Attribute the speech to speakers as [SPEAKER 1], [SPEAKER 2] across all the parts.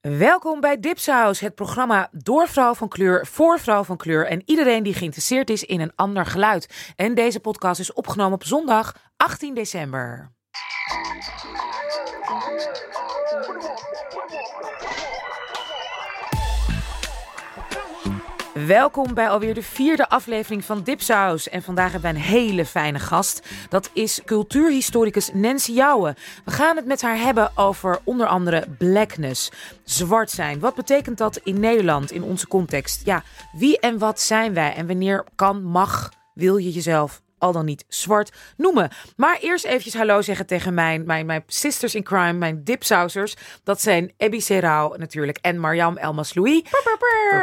[SPEAKER 1] Welkom bij Dipsaus, het programma door vrouw van kleur, voor vrouw van kleur en iedereen die geïnteresseerd is in een ander geluid. En deze podcast is opgenomen op zondag 18 december. Welkom bij alweer de vierde aflevering van Dipsaus. En vandaag hebben we een hele fijne gast. Dat is cultuurhistoricus Nancy Jouwen. We gaan het met haar hebben over onder andere blackness. Zwart zijn. Wat betekent dat in Nederland, in onze context? Ja, wie en wat zijn wij? En wanneer kan, mag, wil je jezelf al dan niet zwart noemen. Maar eerst eventjes hallo zeggen tegen mijn, mijn, mijn sisters in crime, mijn dipsausers. Dat zijn Abby Serao natuurlijk en Mariam Elmas-Louis.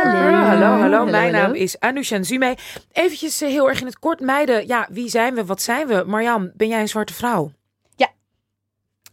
[SPEAKER 1] Hallo, hallo, hallo. Mijn naam is Anusha Zume. Eventjes eh, heel erg in het kort, meiden. Ja, wie zijn we? Wat zijn we? Mariam, ben jij een zwarte vrouw?
[SPEAKER 2] Ja.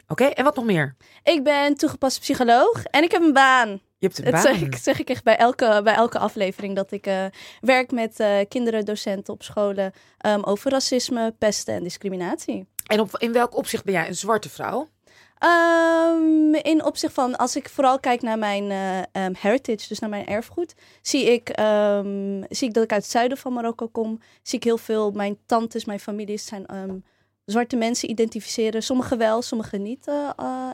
[SPEAKER 1] Oké, en wat nog meer?
[SPEAKER 2] Ik ben toegepast psycholoog en ik heb een baan.
[SPEAKER 1] Je hebt een
[SPEAKER 2] Dat
[SPEAKER 1] baan.
[SPEAKER 2] zeg ik, zeg ik echt bij elke, bij elke aflevering. Dat ik eh, werk met eh, kinderen, docenten op scholen ehm, over racisme, pesten en discriminatie.
[SPEAKER 1] En op, in welk opzicht ben jij een zwarte vrouw?
[SPEAKER 2] Ehm, in opzicht van, als ik vooral kijk naar mijn eh, ehm, heritage, dus naar mijn erfgoed, zie ik, ehm, zie ik dat ik uit het zuiden van Marokko kom. Zie ik heel veel, mijn tantes, mijn families zijn ehm, zwarte mensen identificeren. Sommigen wel, sommigen niet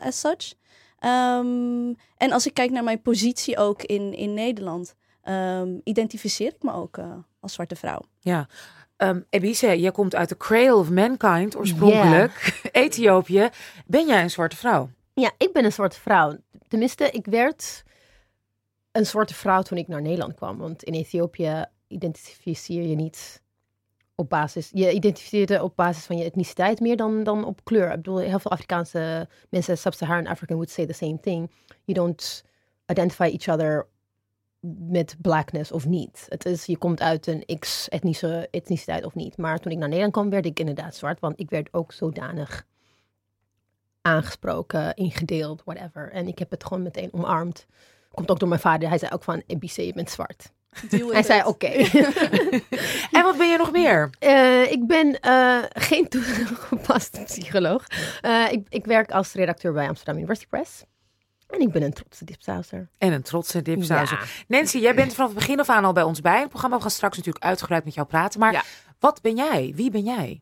[SPEAKER 2] as such. Ehm, en als ik kijk naar mijn positie ook in, in Nederland, ehm, identificeer ik me ook eh, als zwarte vrouw.
[SPEAKER 1] Ja. Ehm Ebise, jij komt uit de Cradle of Mankind oorspronkelijk. Ethiopië. Ben jij een zwarte vrouw?
[SPEAKER 3] Ja, ik ben een zwarte vrouw. Tenminste, ik werd een zwarte vrouw toen ik naar Nederland kwam. Want in Ethiopië identificeer je niet op basis... Je identificeert je op basis van je etniciteit meer dan, dan op kleur. Ik bedoel, heel veel Afrikaanse mensen, Sub-Saharan African would say the same thing. You don't identify each other met blackness of niet. Het is, je komt uit een x-etnische etniciteit of niet. Maar toen ik naar Nederland kwam, werd ik inderdaad zwart. Want ik werd ook zodanig aangesproken, ingedeeld, whatever. En ik heb het gewoon meteen omarmd. Komt ook door mijn vader. Hij zei ook van, ABC, je bent zwart. Hij zei, oké.
[SPEAKER 1] En wat ben je nog meer?
[SPEAKER 3] Eh, ik ben eh, geen toegepaste psycholoog. Eh, ik, ik werk als redacteur bij Amsterdam University Press. En ik ben een trotse dipsauser.
[SPEAKER 1] En een trotse dipsauser.
[SPEAKER 3] Ja.
[SPEAKER 1] Nancy, jij bent vanaf het begin af aan al bij ons bij het programma. We gaan straks natuurlijk uitgebreid met jou praten. Maar
[SPEAKER 4] Ja.
[SPEAKER 1] wat ben jij? Wie ben jij?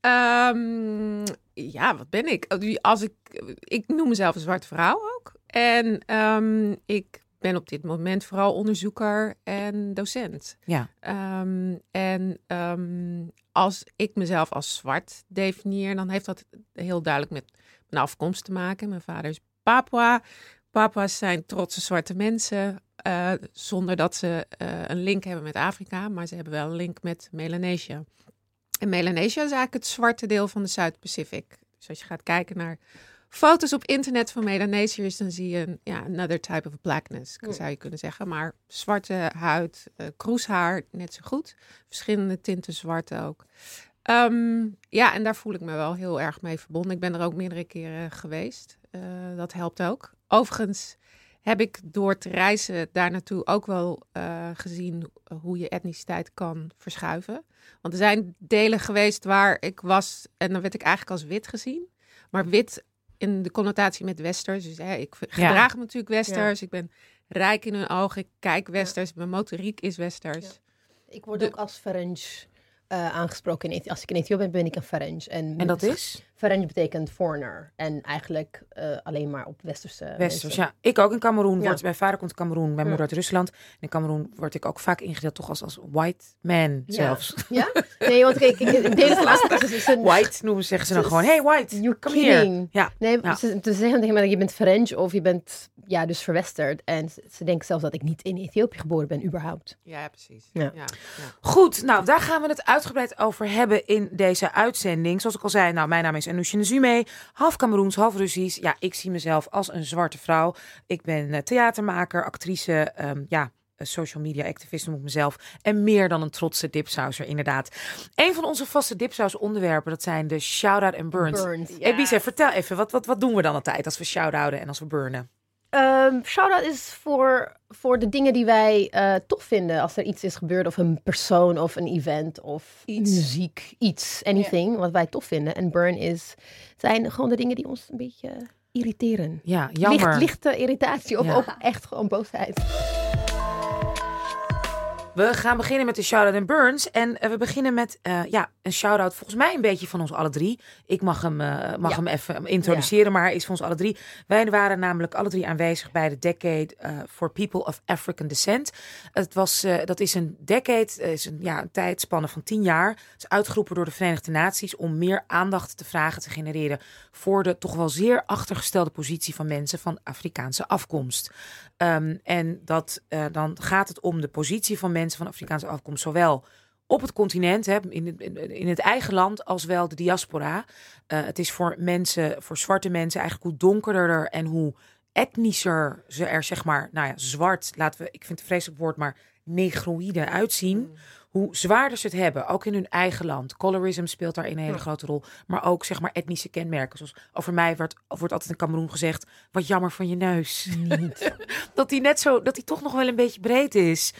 [SPEAKER 4] Ehm, ja, wat ben ik? Als ik, ik noem mezelf een zwarte vrouw ook. En ehm, ik ben op dit moment vooral onderzoeker en docent.
[SPEAKER 1] Ja.
[SPEAKER 4] Ehm, en ehm, als ik mezelf als zwart definieer, dan heeft dat heel duidelijk met mijn afkomst te maken. Mijn vader is Papua. Papua's zijn trotse zwarte mensen, eh, zonder dat ze eh, een link hebben met Afrika, maar ze hebben wel een link met Melanesia. En Melanesia is eigenlijk het zwarte deel van de Zuid-Pacific. Dus als je gaat kijken naar foto's op internet van Melanesiërs, dan zie je een ja, another type of blackness, zou je kunnen zeggen. Maar zwarte huid, eh kroeshaar, net zo goed. Verschillende tinten zwart ook. Ehm, ja, en daar voel ik me wel heel erg mee verbonden. Ik ben er ook meerdere keren geweest. Eh, dat helpt ook. Overigens heb ik door te reizen daar naartoe ook wel eh, gezien hoe je etniciteit kan verschuiven. Want er zijn delen geweest waar ik was en dan werd ik eigenlijk als wit gezien. Maar wit in de connotatie met westers. Dus hè, ik gedraag me natuurlijk westers. Ik ben rijk in hun ogen. Ik kijk westers. Mijn motoriek is westers.
[SPEAKER 3] Ik word
[SPEAKER 4] De-
[SPEAKER 3] ook als Ferenc eh, aangesproken. In als ik in Ethiopië ben, ben ik een Ferenc. En,
[SPEAKER 1] En dat is?
[SPEAKER 3] Ferenc betekent foreigner. En eigenlijk eh, alleen maar op westerse
[SPEAKER 1] Westers, ja. Ik ook in Cameroen.
[SPEAKER 3] Ja.
[SPEAKER 1] Word, mijn vader komt uit Cameroen, mijn moeder uit Rusland. En in Cameroen word ik ook vaak ingedeeld toch als, als white man zelfs.
[SPEAKER 3] Ja? Nee, want kijk, ik- ik deel het een,
[SPEAKER 1] White noemen zeggen ze dan gewoon. Hey white,
[SPEAKER 3] You're
[SPEAKER 1] come here. Ja.
[SPEAKER 3] Nee, ze, ze zeggen tegen mij dat je bent French of je bent ja, dus verwesterd. En ze, ze denken zelfs dat ik niet in Ethiopië geboren ben, überhaupt.
[SPEAKER 4] Ja, precies.
[SPEAKER 3] Ja.
[SPEAKER 1] Goed, nou daar gaan we het uitgebreid over hebben in deze uitzending. Zoals ik al zei, nou mijn naam is Anousha Nzume, half Cameroens, half Russisch. Ja, ik zie mezelf als een zwarte vrouw. Ik ben eh, theatermaker, actrice, ehm, ja, social media activist noem ik mezelf. En meer dan een trotse dipsauser, inderdaad. Een van onze vaste dipsaus onderwerpen, dat zijn de shout-out en burns.
[SPEAKER 3] Burns.
[SPEAKER 1] Hey, Bise, vertel even, wat, wat, wat doen we dan altijd als we shout-outen en als we burnen?
[SPEAKER 3] Ehm shout-out is voor, voor de dingen die wij eh, tof vinden. Als er iets is gebeurd, of een persoon, of een event, of
[SPEAKER 2] Iets.
[SPEAKER 3] muziek, iets, anything wat wij tof vinden. En burn is, zijn gewoon de dingen die ons een beetje irriteren.
[SPEAKER 1] Ja, jammer.
[SPEAKER 3] Licht, lichte irritatie of
[SPEAKER 1] Ja.
[SPEAKER 3] ook echt gewoon boosheid.
[SPEAKER 1] We gaan beginnen met de shout-out en Burns. En eh, we beginnen met eh, ja, een shout-out volgens mij een beetje van ons alle drie. Ik mag hem, eh, mag
[SPEAKER 3] Ja.
[SPEAKER 1] hem even introduceren, maar hij is van ons alle drie. Wij waren namelijk alle drie aanwezig bij de Decade for People of African Descent. Het was, dat is een decade, is een, ja, een tijdspanne van tien jaar. Het is uitgeroepen door de Verenigde Naties om meer aandacht te vragen te genereren voor de toch wel zeer achtergestelde positie van mensen van Afrikaanse afkomst. Ehm, en dat, eh, dan gaat het om de positie van mensen van Afrikaanse afkomst, zowel op het continent, hè, in, het, in- het eigen land, als wel de diaspora. Eh, het is voor mensen, voor zwarte mensen, eigenlijk hoe donkerder en hoe etnischer ze er, zeg maar, nou ja, zwart, laten we, ik vind het vreselijk woord, maar negroïde uitzien. Hoe zwaarder ze het hebben, ook in hun eigen land. Colorism speelt daar een hele grote rol. Maar ook, zeg maar, etnische kenmerken. Zoals over mij wordt, wordt altijd in Cameroen gezegd... wat jammer van je neus. dat die net zo, dat die toch nog wel een beetje breed is.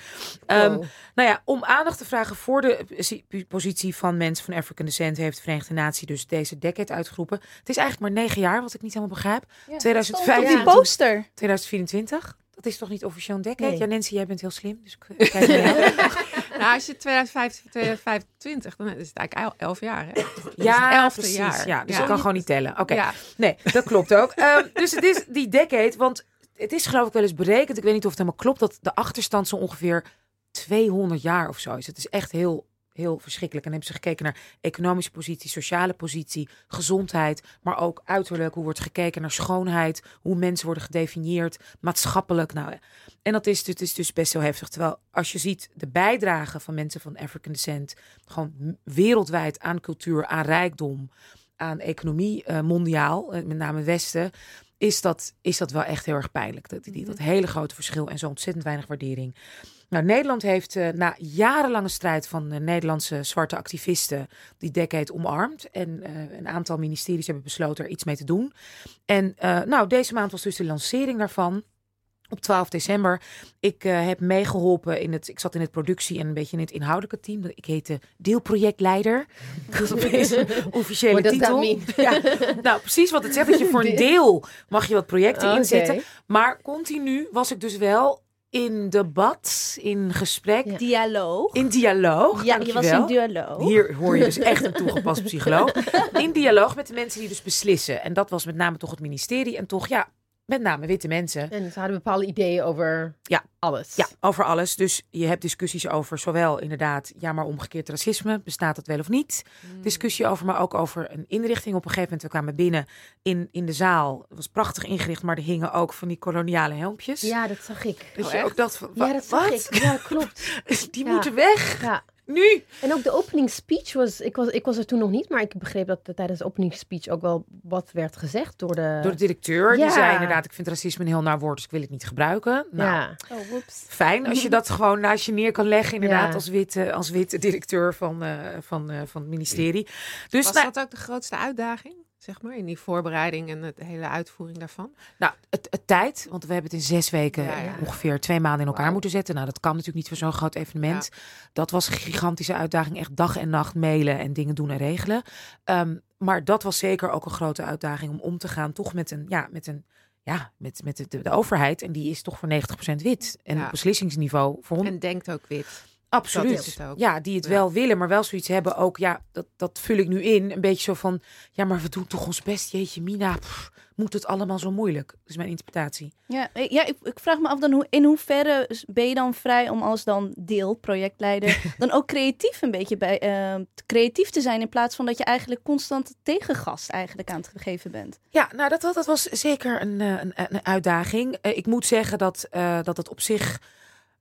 [SPEAKER 1] Ehm,
[SPEAKER 3] Wow.
[SPEAKER 1] nou ja, om aandacht te vragen voor de posi- positie van mensen van African descent... heeft de Verenigde Natie dus deze decade uitgeroepen. Het is eigenlijk maar negen jaar, wat ik niet helemaal begrijp.
[SPEAKER 2] Ja,
[SPEAKER 1] 2015.
[SPEAKER 2] stond op die poster.
[SPEAKER 1] 2024. Dat is toch niet officieel een decade?
[SPEAKER 3] Nee.
[SPEAKER 1] Ja, Nancy, jij bent heel slim. Dus ik kijk naar.
[SPEAKER 4] Nou, als je 2025, 2025, dan is het eigenlijk el- elf jaar. Hè?
[SPEAKER 1] Ja,
[SPEAKER 4] elfde
[SPEAKER 1] precies.
[SPEAKER 4] jaar.
[SPEAKER 1] Ja, dus
[SPEAKER 4] Ja.
[SPEAKER 1] ik kan gewoon niet tellen. Oké,
[SPEAKER 4] Ja.
[SPEAKER 1] nee, dat klopt ook. Ehm, dus het is die decade, want het is geloof ik wel eens berekend. Ik weet niet of het helemaal klopt, dat de achterstand zo ongeveer 200 jaar of zo is. Het is echt heel, heel verschrikkelijk. En hebben ze gekeken naar economische positie, sociale positie, gezondheid, maar ook uiterlijk. Hoe wordt gekeken naar schoonheid, hoe mensen worden gedefinieerd, maatschappelijk. Nou, en dat is, het is dus best heel heftig. Terwijl als je ziet de bijdrage van mensen van African descent, gewoon wereldwijd aan cultuur, aan rijkdom, aan economie eh, mondiaal, eh, met name Westen, is dat, is dat wel echt heel erg pijnlijk. Dat, die, dat hele grote verschil en zo ontzettend weinig waardering. Nou, Nederland heeft eh, na jarenlange strijd van de Nederlandse zwarte activisten die decade omarmd. En eh, een aantal ministeries hebben besloten er iets mee te doen. En eh, nou, deze maand was dus de lancering daarvan. Op 12 december. Ik eh, heb meegeholpen in het. Ik zat in het productie en een beetje in het inhoudelijke team. Ik heette deelprojectleider. Dat is opeens een officiële titel. Ja, nou, precies wat het zegt. Dat je voor een deel mag je wat projecten
[SPEAKER 3] Oké.
[SPEAKER 1] inzetten. Maar continu was ik dus wel in debat, in gesprek,
[SPEAKER 3] Ja.
[SPEAKER 2] Dialoog.
[SPEAKER 1] in dialoog.
[SPEAKER 2] Ja, je was
[SPEAKER 1] dankjewel.
[SPEAKER 2] in dialoog.
[SPEAKER 1] Hier hoor je dus echt een toegepast psycholoog. In dialoog met de mensen die dus beslissen. En dat was met name toch het ministerie. En toch, ja, met name witte mensen.
[SPEAKER 3] En ze hadden bepaalde ideeën over
[SPEAKER 1] Ja.
[SPEAKER 3] alles.
[SPEAKER 1] Ja, over alles. Dus je hebt discussies over zowel inderdaad, ja, maar omgekeerd racisme. Bestaat dat wel of niet? Discussie over, maar ook over een inrichting. Op een gegeven moment, we kwamen binnen in, in de zaal. Het was prachtig ingericht, maar er hingen ook van die koloniale helmpjes.
[SPEAKER 3] Ja, dat zag ik.
[SPEAKER 1] Dat
[SPEAKER 4] Oh,
[SPEAKER 1] je
[SPEAKER 4] echt?
[SPEAKER 1] ook dacht van,
[SPEAKER 3] Ja, dat zag
[SPEAKER 1] wat?
[SPEAKER 3] ik. Ja, klopt.
[SPEAKER 1] Die
[SPEAKER 3] Ja.
[SPEAKER 1] moeten weg.
[SPEAKER 3] Ja.
[SPEAKER 1] Nu.
[SPEAKER 3] En ook de opening speech was ik, was... ik was er toen nog niet, maar ik begreep dat er tijdens de opening speech ook wel wat werd gezegd door de...
[SPEAKER 1] Door de directeur. Die
[SPEAKER 3] Ja.
[SPEAKER 1] zei inderdaad, ik vind racisme een heel naar woord, dus ik wil het niet gebruiken. Nou,
[SPEAKER 3] ja.
[SPEAKER 2] Oh, whoops.
[SPEAKER 1] Fijn als je dat gewoon naast je neer kan leggen, inderdaad,
[SPEAKER 3] Ja.
[SPEAKER 1] als, witte, als witte directeur van, eh, van, eh, van het ministerie. Dus
[SPEAKER 4] Was
[SPEAKER 1] nou,
[SPEAKER 4] dat ook de grootste uitdaging, zeg maar, in die voorbereiding en de hele uitvoering daarvan?
[SPEAKER 1] nou het, het tijd, want we hebben het in zes weken
[SPEAKER 4] Ja, ja.
[SPEAKER 1] ongeveer twee maanden in elkaar moeten zetten. Nou, dat kan natuurlijk niet voor zo'n groot evenement. Dat was een gigantische uitdaging, echt dag en nacht mailen en dingen doen en regelen. Ehm, maar dat was zeker ook een grote uitdaging om om te gaan, toch met een, ja, met een, ja, met, met de, de overheid. En die is toch voor 90% wit. En
[SPEAKER 4] Ja.
[SPEAKER 1] op beslissingsniveau voor
[SPEAKER 4] En denkt ook wit.
[SPEAKER 1] Absoluut. Ja, die het
[SPEAKER 4] Ja.
[SPEAKER 1] wel willen, maar wel zoiets hebben ook. Ja, dat, dat vul ik nu in. Een beetje zo van, ja, maar we doen toch ons best. Jeetje, Mina, pff, moet het allemaal zo moeilijk? Dat is mijn interpretatie.
[SPEAKER 2] Ja, ik- ja ik, ik vraag me af dan hoe, in hoeverre ben je dan vrij om als dan deel, projectleider, dan ook creatief een beetje bij, eh, creatief te zijn in plaats van dat je eigenlijk constant tegengast eigenlijk aan het geven bent.
[SPEAKER 1] Ja, nou, dat, dat was zeker een, eh, een, een uitdaging. Eh, Ik moet zeggen dat, eh, dat het op zich...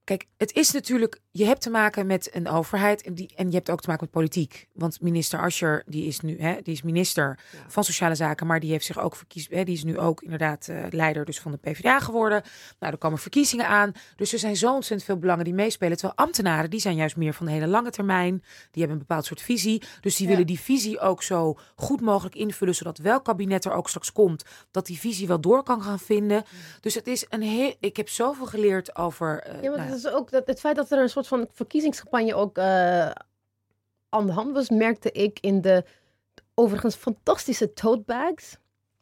[SPEAKER 1] Kijk, het is natuurlijk... Je hebt te maken met een overheid en, die, en je hebt ook te maken met politiek. Want minister Ascher, die is nu hè, die is minister
[SPEAKER 4] Ja.
[SPEAKER 1] van Sociale Zaken... maar die heeft zich ook verkies, hè, die is nu ook inderdaad eh, leider dus van de PvdA geworden. Nou, er komen verkiezingen aan. Dus er zijn zo ontzettend veel belangen die meespelen. Terwijl ambtenaren, die zijn juist meer van de hele lange termijn. Die hebben een bepaald soort visie. Dus die
[SPEAKER 2] Ja.
[SPEAKER 1] willen die visie ook zo goed mogelijk invullen... zodat welk kabinet er ook straks komt... dat die visie wel door kan gaan vinden. Dus het is een heel... Ik heb zoveel geleerd over... eh,
[SPEAKER 3] Ja, het is ook dat het feit dat er een soort van verkiezingscampagne ook eh, aan de hand was, merkte ik in de overigens fantastische tote bags.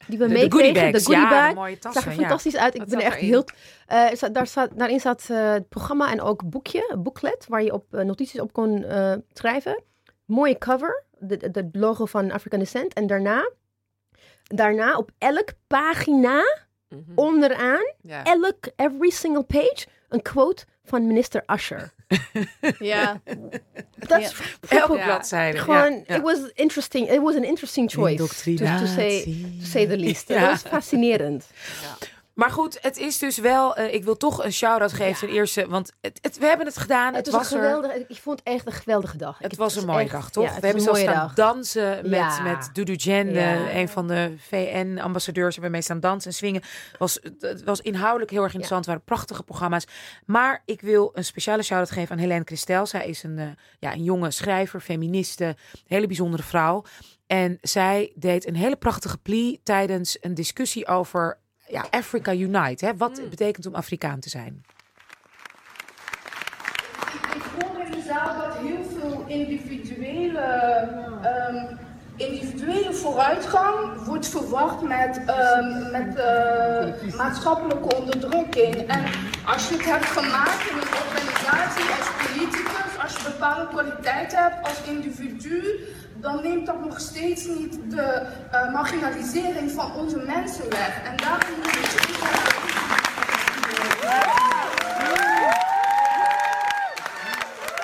[SPEAKER 3] die we
[SPEAKER 1] De, de
[SPEAKER 3] meekregen.
[SPEAKER 1] goodie
[SPEAKER 3] De
[SPEAKER 1] bags,
[SPEAKER 3] goodie
[SPEAKER 1] ja,
[SPEAKER 3] bag.
[SPEAKER 1] de mooie
[SPEAKER 3] zag
[SPEAKER 1] tassen.
[SPEAKER 3] er
[SPEAKER 1] ja.
[SPEAKER 3] fantastisch uit. Ik
[SPEAKER 4] Wat
[SPEAKER 3] ben
[SPEAKER 4] zat
[SPEAKER 3] echt
[SPEAKER 4] erin?
[SPEAKER 3] heel... eh, za- daar staat, daarin zat eh, het programma en ook boekje, een booklet, waar je op notities op kon eh, schrijven. Mooie cover, de, de- de logo van African Descent. En daarna, daarna op elk pagina,
[SPEAKER 4] Mhm.
[SPEAKER 3] onderaan,
[SPEAKER 4] Ja.
[SPEAKER 3] elk, every single page, een quote van minister Usher.
[SPEAKER 2] Ja.
[SPEAKER 3] Dat
[SPEAKER 2] Ja.
[SPEAKER 3] is
[SPEAKER 1] Elke
[SPEAKER 4] Ja.
[SPEAKER 1] bladzijde.
[SPEAKER 3] gewoon,
[SPEAKER 1] ja, ja.
[SPEAKER 3] it was interesting. It was an interesting choice, to, to, say, to say the least.
[SPEAKER 1] Ja.
[SPEAKER 3] Dat was fascinerend.
[SPEAKER 1] Maar goed, het is dus wel. eh, ik wil toch een shout-out geven ten eerste. Want het, het- we hebben het gedaan. Het,
[SPEAKER 3] Het was, geweldige, ik vond het echt een geweldige dag.
[SPEAKER 1] Het
[SPEAKER 3] Ik-
[SPEAKER 1] was een mooie
[SPEAKER 3] echt-
[SPEAKER 1] dag, toch? we hebben zelfs
[SPEAKER 3] dag.
[SPEAKER 1] dansen met, met Dudu Jen,
[SPEAKER 3] Ja.
[SPEAKER 1] een van de VN-ambassadeurs. Hebben we mee staan dansen en swingen. Was, het was inhoudelijk heel erg interessant. Het waren prachtige programma's. Maar ik wil een speciale shout-out geven aan Helene Christel. Zij is een, eh, ja, een jonge schrijver, feministe, hele bijzondere vrouw. En zij deed een hele prachtige plie tijdens een discussie over ja, Africa Unite. Hè? Wat het betekent om Afrikaan te zijn.
[SPEAKER 5] Ik hoor in de zaal dat heel veel individuele, ehm, individuele vooruitgang wordt verwacht met, ehm, met eh, maatschappelijke onderdrukking. En als je het hebt gemaakt in een organisatie als politicus, als je bepaalde kwaliteit hebt als individu, dan neemt dat nog steeds niet de eh, marginalisering van onze mensen weg. En daarom moet je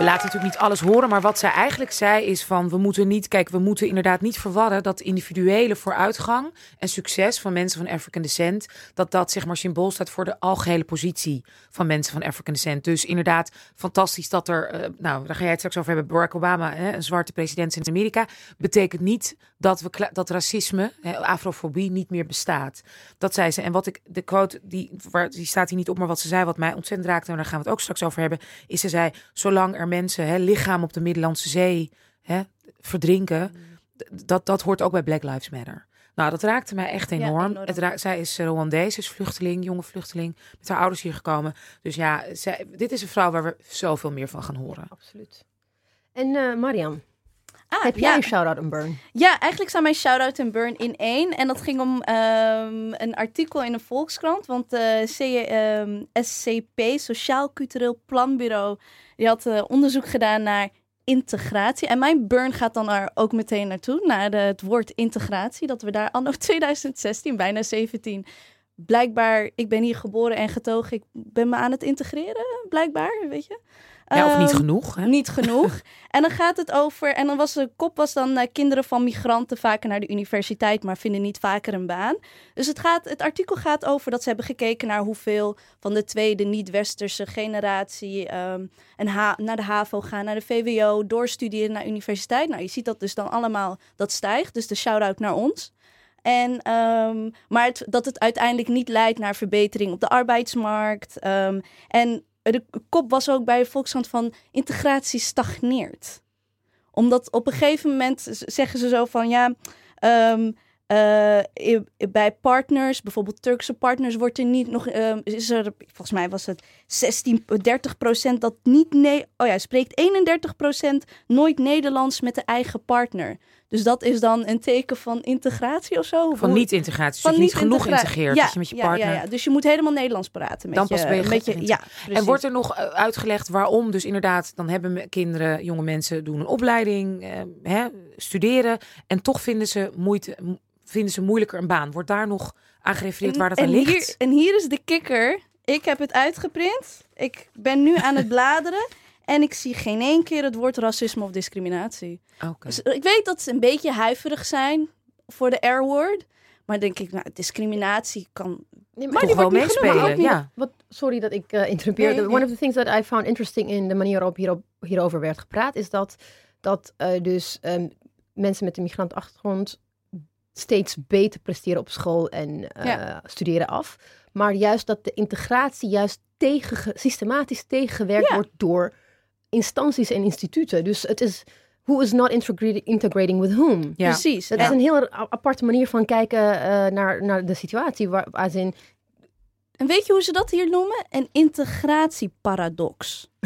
[SPEAKER 1] Laten natuurlijk niet alles horen, maar wat zij eigenlijk zei is van we moeten niet, kijk, we moeten inderdaad niet verwarren dat individuele vooruitgang en succes van mensen van African descent, dat dat zeg maar symbool staat voor de algehele positie van mensen van African descent. Dus inderdaad, fantastisch dat er, eh, nou, daar ga jij het straks over hebben, Barack Obama, hè, een zwarte president in Amerika, betekent niet dat we dat racisme, hè, afrofobie niet meer bestaat. Dat zei ze. En wat ik de quote die, waar, die staat hier niet op, maar wat ze zei, wat mij ontzettend raakte, en daar gaan we het ook straks over hebben, is ze zei: zolang er mensen, hè, lichaam op de Middellandse Zee, hè, verdrinken, dat, dat hoort ook bij Black Lives Matter. Nou, dat raakte mij echt
[SPEAKER 2] Ja,
[SPEAKER 1] enorm. Het ra- zij is eh, Rwandees, is vluchteling, jonge vluchteling, met haar ouders hier gekomen. Dus ja, zij, dit is een vrouw waar we zoveel meer van gaan horen.
[SPEAKER 3] Absoluut. En eh Mariam,
[SPEAKER 2] Ah,
[SPEAKER 3] heb jij
[SPEAKER 2] ja.
[SPEAKER 3] een shout-out en burn?
[SPEAKER 2] Ja, eigenlijk staan mijn shout-out en burn in één. En dat ging om ehm, een artikel in de Volkskrant. Want eh C, ehm, SCP, Sociaal Cultureel Planbureau, die had eh, onderzoek gedaan naar integratie. En mijn burn gaat dan er ook meteen naartoe, naar het woord integratie. Dat we daar anno 2016, bijna 17, blijkbaar, ik ben hier geboren en getogen, ik ben me aan het integreren, blijkbaar, weet je.
[SPEAKER 1] Ja, of niet
[SPEAKER 2] Ehm,
[SPEAKER 1] genoeg. Hè?
[SPEAKER 2] niet genoeg. en dan gaat het over, en dan was de kop was dan eh, kinderen van migranten vaker naar de universiteit, maar vinden niet vaker een baan. Dus het, gaat, het artikel gaat over dat ze hebben gekeken naar hoeveel van de tweede niet-westerse generatie een ha- naar de HAVO gaan, naar de VWO, doorstuderen naar universiteit. Nou, je ziet dat dus dan allemaal, dat stijgt. Dus de shout-out naar ons. En, ehm, maar het, dat het uiteindelijk niet leidt naar verbetering op de arbeidsmarkt. en de kop was ook bij de van integratie stagneert. Omdat op een gegeven moment zeggen ze zo van ja, ehm, eh, bij partners, bijvoorbeeld Turkse partners, wordt er niet nog, ehm, is er, volgens mij was het 16, 30 procent dat niet, nee, oh ja, spreekt 31 procent nooit Nederlands met de eigen partner. Dus dat is dan een teken van integratie of zo?
[SPEAKER 1] Van niet-integratie. Dus dat je niet genoeg
[SPEAKER 2] integra-
[SPEAKER 1] integreert.
[SPEAKER 2] Ja,
[SPEAKER 1] dat je met je partner...
[SPEAKER 2] Ja, ja, Dus je moet helemaal Nederlands praten met
[SPEAKER 1] Dan
[SPEAKER 2] je.
[SPEAKER 1] pas ben je
[SPEAKER 2] met je
[SPEAKER 1] geïntegreerd.
[SPEAKER 2] ja,
[SPEAKER 1] En wordt er nog eh, uitgelegd waarom? Dus inderdaad, dan hebben kinderen, jonge mensen doen een opleiding, eh, hè, studeren. En toch vinden ze, moeite, vinden ze moeilijker een baan. Wordt daar nog aan gerefereerd waar dat aan
[SPEAKER 2] en
[SPEAKER 1] ligt?
[SPEAKER 2] Hier, en hier is de kikker. Ik heb het uitgeprint. Ik ben nu aan het bladeren. En ik zie geen één keer het woord racisme of discriminatie.
[SPEAKER 1] Oké.
[SPEAKER 2] Dus ik weet dat ze een beetje huiverig zijn voor de R-word. Maar denk ik, nou, discriminatie kan...
[SPEAKER 3] Nee,
[SPEAKER 1] Toch
[SPEAKER 3] die
[SPEAKER 1] wel
[SPEAKER 3] wordt niet maar
[SPEAKER 1] meespelen, ja.
[SPEAKER 3] Wat, sorry dat ik eh interrumpeer.
[SPEAKER 2] Nee,
[SPEAKER 3] One of the things that I found interesting in de manier waarop hierop, hierover werd gepraat, is dat, dat eh, dus ehm, mensen met een migrantachtergrond steeds beter presteren op school en eh,
[SPEAKER 2] Ja.
[SPEAKER 3] studeren af. Maar juist dat de integratie juist tegen, systematisch tegengewerkt
[SPEAKER 2] Ja.
[SPEAKER 3] wordt door instanties en instituten. Dus het is who is not integrating, integrating with whom.
[SPEAKER 1] Ja.
[SPEAKER 2] Precies.
[SPEAKER 3] Dat
[SPEAKER 2] Ja.
[SPEAKER 3] is een heel aparte manier van kijken eh, naar, naar de situatie. Waar, als in,
[SPEAKER 2] En weet je hoe ze dat hier noemen? Een integratieparadox.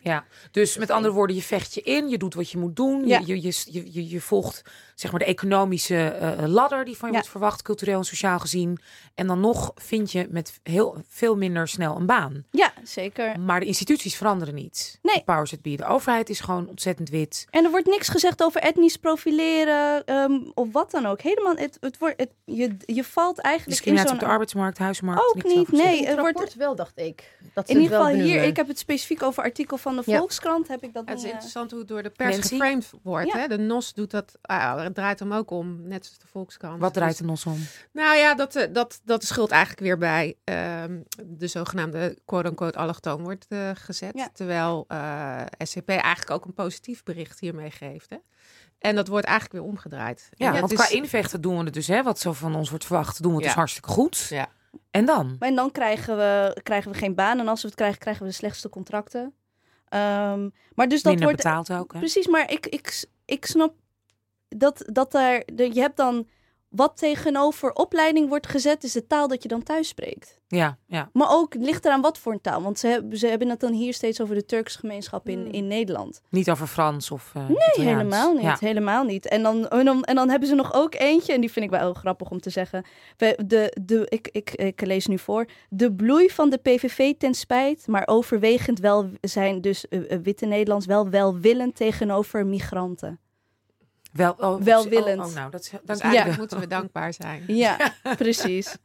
[SPEAKER 1] Ja, dus met andere woorden, je vecht je in, je doet wat je moet doen,
[SPEAKER 2] Ja.
[SPEAKER 1] je, je, je, je, je volgt zeg maar de economische eh, ladder die van je
[SPEAKER 2] Ja.
[SPEAKER 1] wordt verwacht, cultureel en sociaal gezien. En dan nog vind je met heel veel minder snel een baan.
[SPEAKER 2] Ja, zeker.
[SPEAKER 1] Maar de instituties veranderen niet.
[SPEAKER 2] Nee.
[SPEAKER 1] De powers that be. De overheid is gewoon ontzettend wit.
[SPEAKER 2] En er wordt niks gezegd over etnisch profileren ehm, of wat dan ook. Helemaal, het, het wordt, het, je, je valt eigenlijk in
[SPEAKER 1] Discriminatie
[SPEAKER 2] zo'n...
[SPEAKER 1] op de arbeidsmarkt, huismarkt.
[SPEAKER 2] Ook niet, nee.
[SPEAKER 3] In
[SPEAKER 2] het
[SPEAKER 3] het
[SPEAKER 2] wordt-
[SPEAKER 3] wel, dacht ik. Dat ze
[SPEAKER 2] In ieder geval hier, ik heb het specifiek over artikel van de
[SPEAKER 3] Ja.
[SPEAKER 2] Volkskrant. Heb ik dat
[SPEAKER 4] Het is
[SPEAKER 2] eh,
[SPEAKER 4] interessant hoe het door de pers
[SPEAKER 1] Nancy?
[SPEAKER 4] geframed wordt.
[SPEAKER 2] Ja.
[SPEAKER 4] Hè? De NOS doet dat, ah, het draait hem ook om, net zoals de Volkskrant.
[SPEAKER 1] Wat draait
[SPEAKER 4] Dus-
[SPEAKER 1] er nog om?
[SPEAKER 4] Nou ja, dat, eh, dat, dat de schuld eigenlijk weer bij ehm, de zogenaamde quote-unquote allochtoon wordt eh, gezet.
[SPEAKER 2] Ja.
[SPEAKER 4] Terwijl eh, SCP eigenlijk ook een positief bericht hiermee geeft. Hè? En dat wordt eigenlijk weer omgedraaid.
[SPEAKER 1] Ja, want qua invechten doen we het dus, hè, wat zo van ons wordt verwacht, doen we het
[SPEAKER 4] Ja.
[SPEAKER 1] dus hartstikke goed.
[SPEAKER 4] Ja.
[SPEAKER 1] En dan?
[SPEAKER 2] En dan krijgen we, krijgen we geen baan. En als we het krijgen, krijgen we de slechtste contracten. Ehm, maar dus dat
[SPEAKER 1] Minder
[SPEAKER 2] wordt...
[SPEAKER 1] betaald ook. Hè?
[SPEAKER 2] Precies, maar ik, ik, ik snap dat, dat daar... de- Je hebt dan... Wat tegenover opleiding wordt gezet, is de taal dat je dan thuis spreekt.
[SPEAKER 1] Ja, ja.
[SPEAKER 2] Maar ook ligt eraan wat voor een taal. Want ze hebben, ze hebben het dan hier steeds over de Turkse gemeenschap in,
[SPEAKER 4] Hmm.
[SPEAKER 2] in Nederland.
[SPEAKER 1] Niet over Frans of uh,
[SPEAKER 2] Nee, helemaal niet.
[SPEAKER 1] Ja.
[SPEAKER 2] Helemaal niet. En dan, en, dan, en dan hebben ze nog ook eentje, en die vind ik wel heel grappig om te zeggen. De, de, ik, ik, ik lees nu voor. De bloei van de PVV ten spijt, maar overwegend wel zijn dus eh, eh, witte Nederlands wel welwillend tegenover migranten.
[SPEAKER 1] Wel, oh,
[SPEAKER 2] Welwillend.
[SPEAKER 1] Oh, oh, nou, dat is,
[SPEAKER 4] Dus eigenlijk
[SPEAKER 1] wel.
[SPEAKER 4] moeten we dankbaar zijn.
[SPEAKER 2] Ja, precies.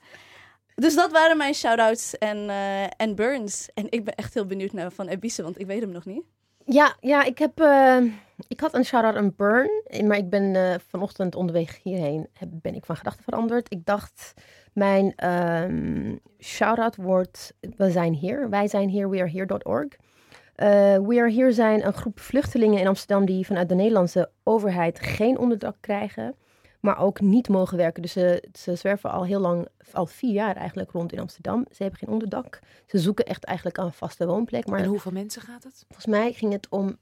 [SPEAKER 2] Dus dat waren mijn shout-outs en, eh, en Burns. En ik ben echt heel benieuwd naar van Ebise, want ik weet hem nog niet.
[SPEAKER 3] Ja, ja ik, heb, eh, ik had een shout-out aan Burn, maar ik ben eh, vanochtend onderweg hierheen heb, ben ik van gedachten veranderd. Ik dacht, mijn ehm shout-out wordt, we zijn hier, wij zijn hier, wearehere.org. Eh We Are Here zijn een groep vluchtelingen in Amsterdam die vanuit de Nederlandse overheid geen onderdak krijgen, maar ook niet mogen werken. Dus ze, ze zwerven al heel lang, al vier jaar eigenlijk rond in Amsterdam. Ze hebben geen onderdak. Ze zoeken echt eigenlijk een vaste woonplek. Maar
[SPEAKER 1] En hoeveel mensen gaat het?
[SPEAKER 3] Volgens mij ging het om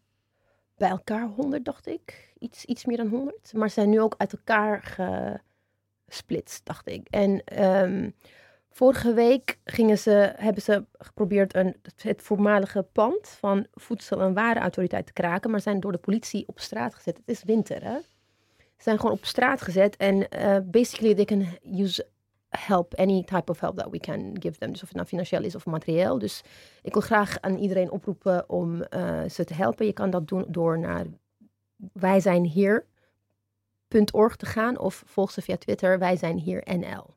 [SPEAKER 3] bij elkaar 100, dacht ik. Iets, iets meer dan 100. Maar ze zijn nu ook uit elkaar gesplitst, dacht ik. En ehm, vorige week gingen ze, hebben ze geprobeerd een, het voormalige pand van Voedsel- en Warenautoriteit te kraken. Maar zijn door de politie op straat gezet. Het is winter, hè? Ze zijn gewoon op straat gezet. En eh, basically, they can use help, any type of help that we can give them. Dus of het nou financieel is of materieel. Dus ik wil graag aan iedereen oproepen om eh, ze te helpen. Je kan dat doen door naar wij te gaan of volg ze via Twitter wij zijn hier NL.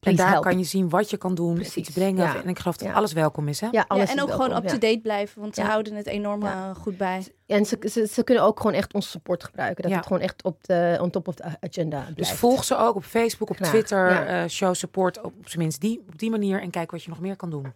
[SPEAKER 1] En daar
[SPEAKER 3] help.
[SPEAKER 1] kan je zien wat je kan doen,
[SPEAKER 3] Precies,
[SPEAKER 1] iets brengen.
[SPEAKER 3] ja.
[SPEAKER 1] En ik geloof dat
[SPEAKER 3] Ja.
[SPEAKER 1] alles welkom is, hè?
[SPEAKER 3] Ja, alles
[SPEAKER 2] ja, en
[SPEAKER 3] is
[SPEAKER 2] ook
[SPEAKER 3] welkom,
[SPEAKER 2] gewoon
[SPEAKER 3] ja.
[SPEAKER 2] up-to-date blijven, want ze
[SPEAKER 3] Ja.
[SPEAKER 2] houden het enorm
[SPEAKER 3] Ja.
[SPEAKER 2] eh, goed bij.
[SPEAKER 3] En ze, ze, ze kunnen ook gewoon echt onze support gebruiken. Dat
[SPEAKER 1] Ja.
[SPEAKER 3] het gewoon echt op de on top of the agenda blijft.
[SPEAKER 1] Dus volg ze ook op Facebook, op
[SPEAKER 3] Graag,
[SPEAKER 1] Twitter,
[SPEAKER 3] ja.
[SPEAKER 1] eh, show support, op, op zijn minst die, op die manier. En kijk wat je nog meer kan doen.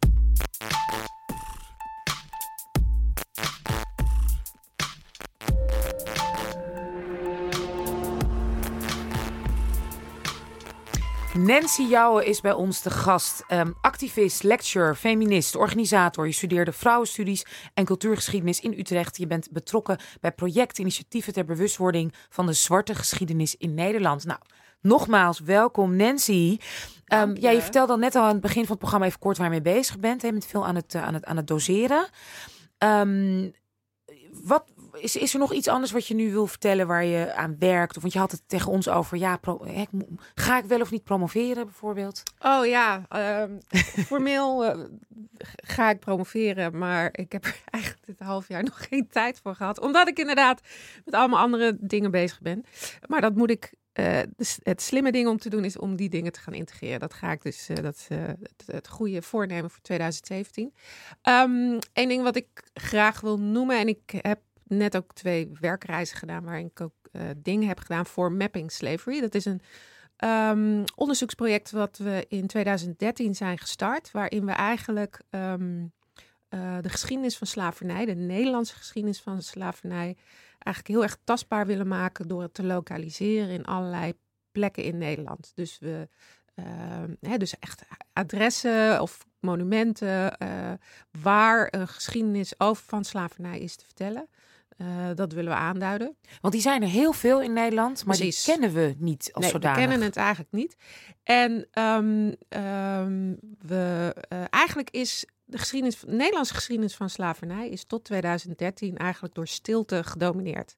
[SPEAKER 1] Nancy Jouwe is bij ons de gast. Ehm, activist, lecturer, feminist, organisator. Je studeerde vrouwenstudies en cultuurgeschiedenis in Utrecht. Je bent betrokken bij projecten, initiatieven ter bewustwording van de zwarte geschiedenis in Nederland. Nou, nogmaals, welkom Nancy.
[SPEAKER 4] Dank je.
[SPEAKER 1] ja, je vertelde al net al aan het begin van het programma even kort waar je mee bezig bent. Hè, met veel aan het, eh, aan het, aan het doseren. Ehm, wat, is, is er nog iets anders wat je nu wil vertellen waar je aan werkt? Of, want je had het tegen ons over, ja, ga ik wel of niet promoveren bijvoorbeeld?
[SPEAKER 4] Oh ja, ehm, formeel eh, ga ik promoveren, maar ik heb er eigenlijk dit half jaar nog geen tijd voor gehad. Omdat ik inderdaad met allemaal andere dingen bezig ben. Maar dat moet ik. eh, dus het slimme ding om te doen is om die dingen te gaan integreren. Dat ga ik dus, eh, dat is het, goede voornemen voor 2017. Eén ding wat ik graag wil noemen, en ik heb net ook twee werkreizen gedaan waarin ik ook eh, dingen heb gedaan voor Mapping Slavery. Dat is een ehm, onderzoeksproject wat we in 2013 zijn gestart, waarin we eigenlijk ehm, eh, de geschiedenis van slavernij, de Nederlandse geschiedenis van slavernij, eigenlijk heel erg tastbaar willen maken door het te lokaliseren in allerlei plekken in Nederland. Dus we, ehm, hè, dus echt adressen of monumenten eh, waar een geschiedenis over van slavernij is te vertellen. Eh, dat willen we aanduiden.
[SPEAKER 1] Want die zijn er heel veel in Nederland, maar
[SPEAKER 4] Precies.
[SPEAKER 1] die kennen we niet als
[SPEAKER 4] nee,
[SPEAKER 1] zodanig.
[SPEAKER 4] we kennen het eigenlijk niet. En ehm, ehm, we, eh, eigenlijk is de geschiedenis, de Nederlandse geschiedenis van slavernij is tot 2013 eigenlijk door stilte gedomineerd.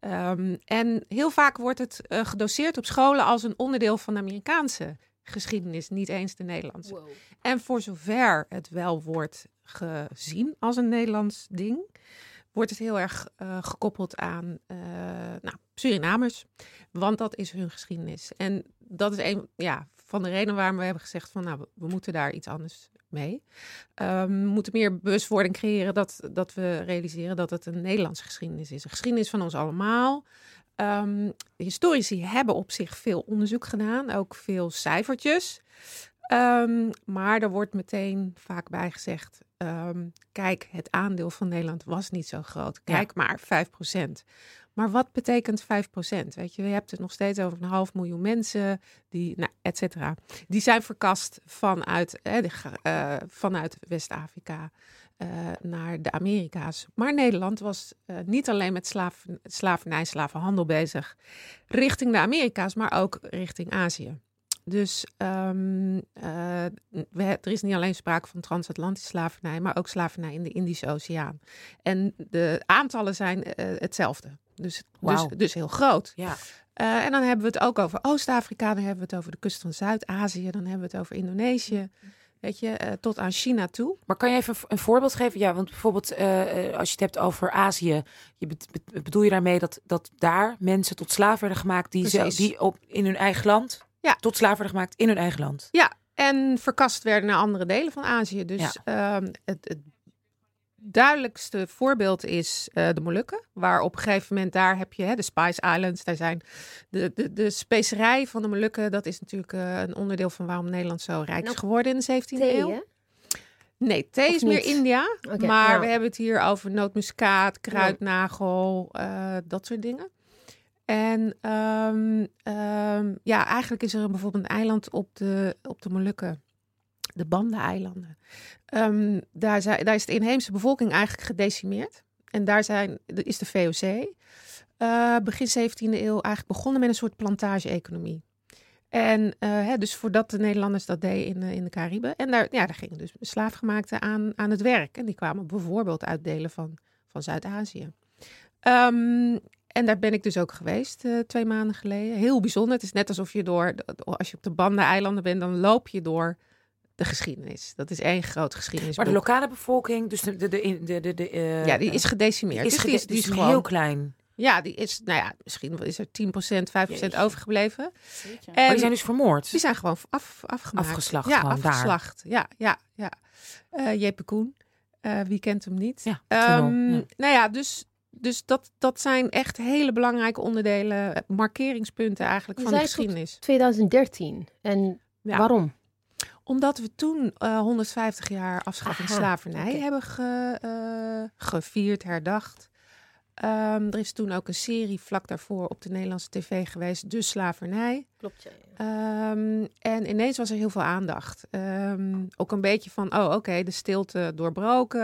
[SPEAKER 4] Ehm, en heel vaak wordt het eh, gedoseerd op scholen als een onderdeel van de Amerikaanse geschiedenis, niet eens de Nederlandse. En voor zover het wel wordt gezien als een Nederlands ding, wordt het heel erg eh, gekoppeld aan eh, nou, Surinamers. Want dat is hun geschiedenis. En dat is een ja, van de redenen waarom we hebben gezegd van nou, we- moeten daar iets anders mee. Ehm, we moeten meer bewustwording creëren dat, dat we realiseren dat het een Nederlandse geschiedenis is. Een geschiedenis van ons allemaal. Ehm, historici hebben op zich veel onderzoek gedaan, ook veel cijfertjes. Ehm, maar er wordt meteen vaak bij ehm, kijk, het aandeel van Nederland was niet zo groot. Kijk maar, 5%. Maar wat betekent 5%? Weet je, je hebt het nog steeds over een half miljoen mensen, die, nou, et cetera. Die zijn verkast vanuit, de eh, vanuit West-Afrika eh, naar de Amerika's. Maar Nederland was eh, niet alleen met slaaf, slavernij, slavenhandel bezig richting de Amerika's, maar ook richting Azië. Dus ehm, eh, we, er is niet alleen sprake van transatlantische slavernij, maar ook slavernij in de Indische Oceaan. En de aantallen zijn eh, hetzelfde. Dus, dus, dus heel groot.
[SPEAKER 1] Ja.
[SPEAKER 4] Eh, en dan hebben we het ook over Oost-Afrika, dan hebben we het over de kust van Zuid-Azië, dan hebben we het over Indonesië. Weet je, tot aan China toe.
[SPEAKER 1] Maar kan je even een, voorbeeld geven? Ja, want bijvoorbeeld als je het hebt over Azië, je bedoel je daarmee dat, dat daar mensen tot slaaf werden gemaakt die, ze, die op, in hun eigen land
[SPEAKER 4] Ja.
[SPEAKER 1] tot werden gemaakt in hun eigen land?
[SPEAKER 4] Ja, en verkast werden naar andere delen van Azië. Dus ehm, het, het duidelijkste voorbeeld is eh, de Molukken. Waar op een gegeven moment daar heb je hè, de Spice Islands. Daar zijn de, de, de specerij van de Molukken. Dat is natuurlijk eh, een onderdeel van waarom Nederland zo rijk is
[SPEAKER 3] Nou,
[SPEAKER 4] geworden in de 17e
[SPEAKER 3] Thee,
[SPEAKER 4] eeuw.
[SPEAKER 3] hè?
[SPEAKER 4] Nee, thee
[SPEAKER 3] Of
[SPEAKER 4] is meer? India. Maar
[SPEAKER 3] ja.
[SPEAKER 4] we hebben het hier over nootmuskaat, kruidnagel, eh, dat soort dingen. En ehm, ehm, ja, eigenlijk is er bijvoorbeeld een eiland op de, op de Molukken. De Banda-eilanden. Ehm, daar, daar is de inheemse bevolking eigenlijk gedecimeerd. En daar zijn, is de VOC eh, begin 17e eeuw eigenlijk begonnen met een soort plantage-economie. En eh, hè, dus voordat de Nederlanders dat deden in, eh, in de Cariben. En daar, ja, daar gingen dus slaafgemaakten aan, aan het werk. En die kwamen bijvoorbeeld uit delen van, van Zuid-Azië. Ehm, en daar ben ik dus ook geweest eh, twee maanden geleden. Heel bijzonder. Het is net alsof je door, als je op de Banda-eilanden bent, dan loop je door de geschiedenis. Dat is één groot geschiedenis.
[SPEAKER 1] Maar de lokale bevolking, dus de, de, de, de, de, de, eh,
[SPEAKER 4] ja, die is gedecimeerd.
[SPEAKER 1] is,
[SPEAKER 4] Dus die is, die is gewoon,
[SPEAKER 1] heel klein.
[SPEAKER 4] ja, die is, nou ja, misschien is er 10%, 5%
[SPEAKER 1] Jeetje.
[SPEAKER 4] overgebleven.
[SPEAKER 2] Jeetje.
[SPEAKER 4] En
[SPEAKER 1] Maar die zijn dus vermoord.
[SPEAKER 4] die zijn gewoon af, afgemaakt.
[SPEAKER 1] Afgeslacht
[SPEAKER 4] Ja,
[SPEAKER 1] daar.
[SPEAKER 4] afgeslacht. Ja, ja, ja. Eh Jeppe Koen, eh, wie kent hem niet?
[SPEAKER 1] Ja,
[SPEAKER 4] Ehm,
[SPEAKER 1] ja.
[SPEAKER 4] Nou ja, dus, dus dat, dat zijn echt hele belangrijke onderdelen, eh, markeringspunten eigenlijk van de geschiedenis.
[SPEAKER 3] 2013. En
[SPEAKER 4] Ja.
[SPEAKER 3] waarom?
[SPEAKER 4] Omdat we toen eh, 150 jaar afschaffing
[SPEAKER 3] Aha,
[SPEAKER 4] slavernij hebben ge, eh, gevierd, herdacht. Ehm, er is toen ook een serie vlak daarvoor op de Nederlandse tv geweest, De Slavernij.
[SPEAKER 3] Klopt, ja.
[SPEAKER 4] Ehm, en ineens was er heel veel aandacht. Ehm, ook een beetje van, oh oké, de stilte doorbroken.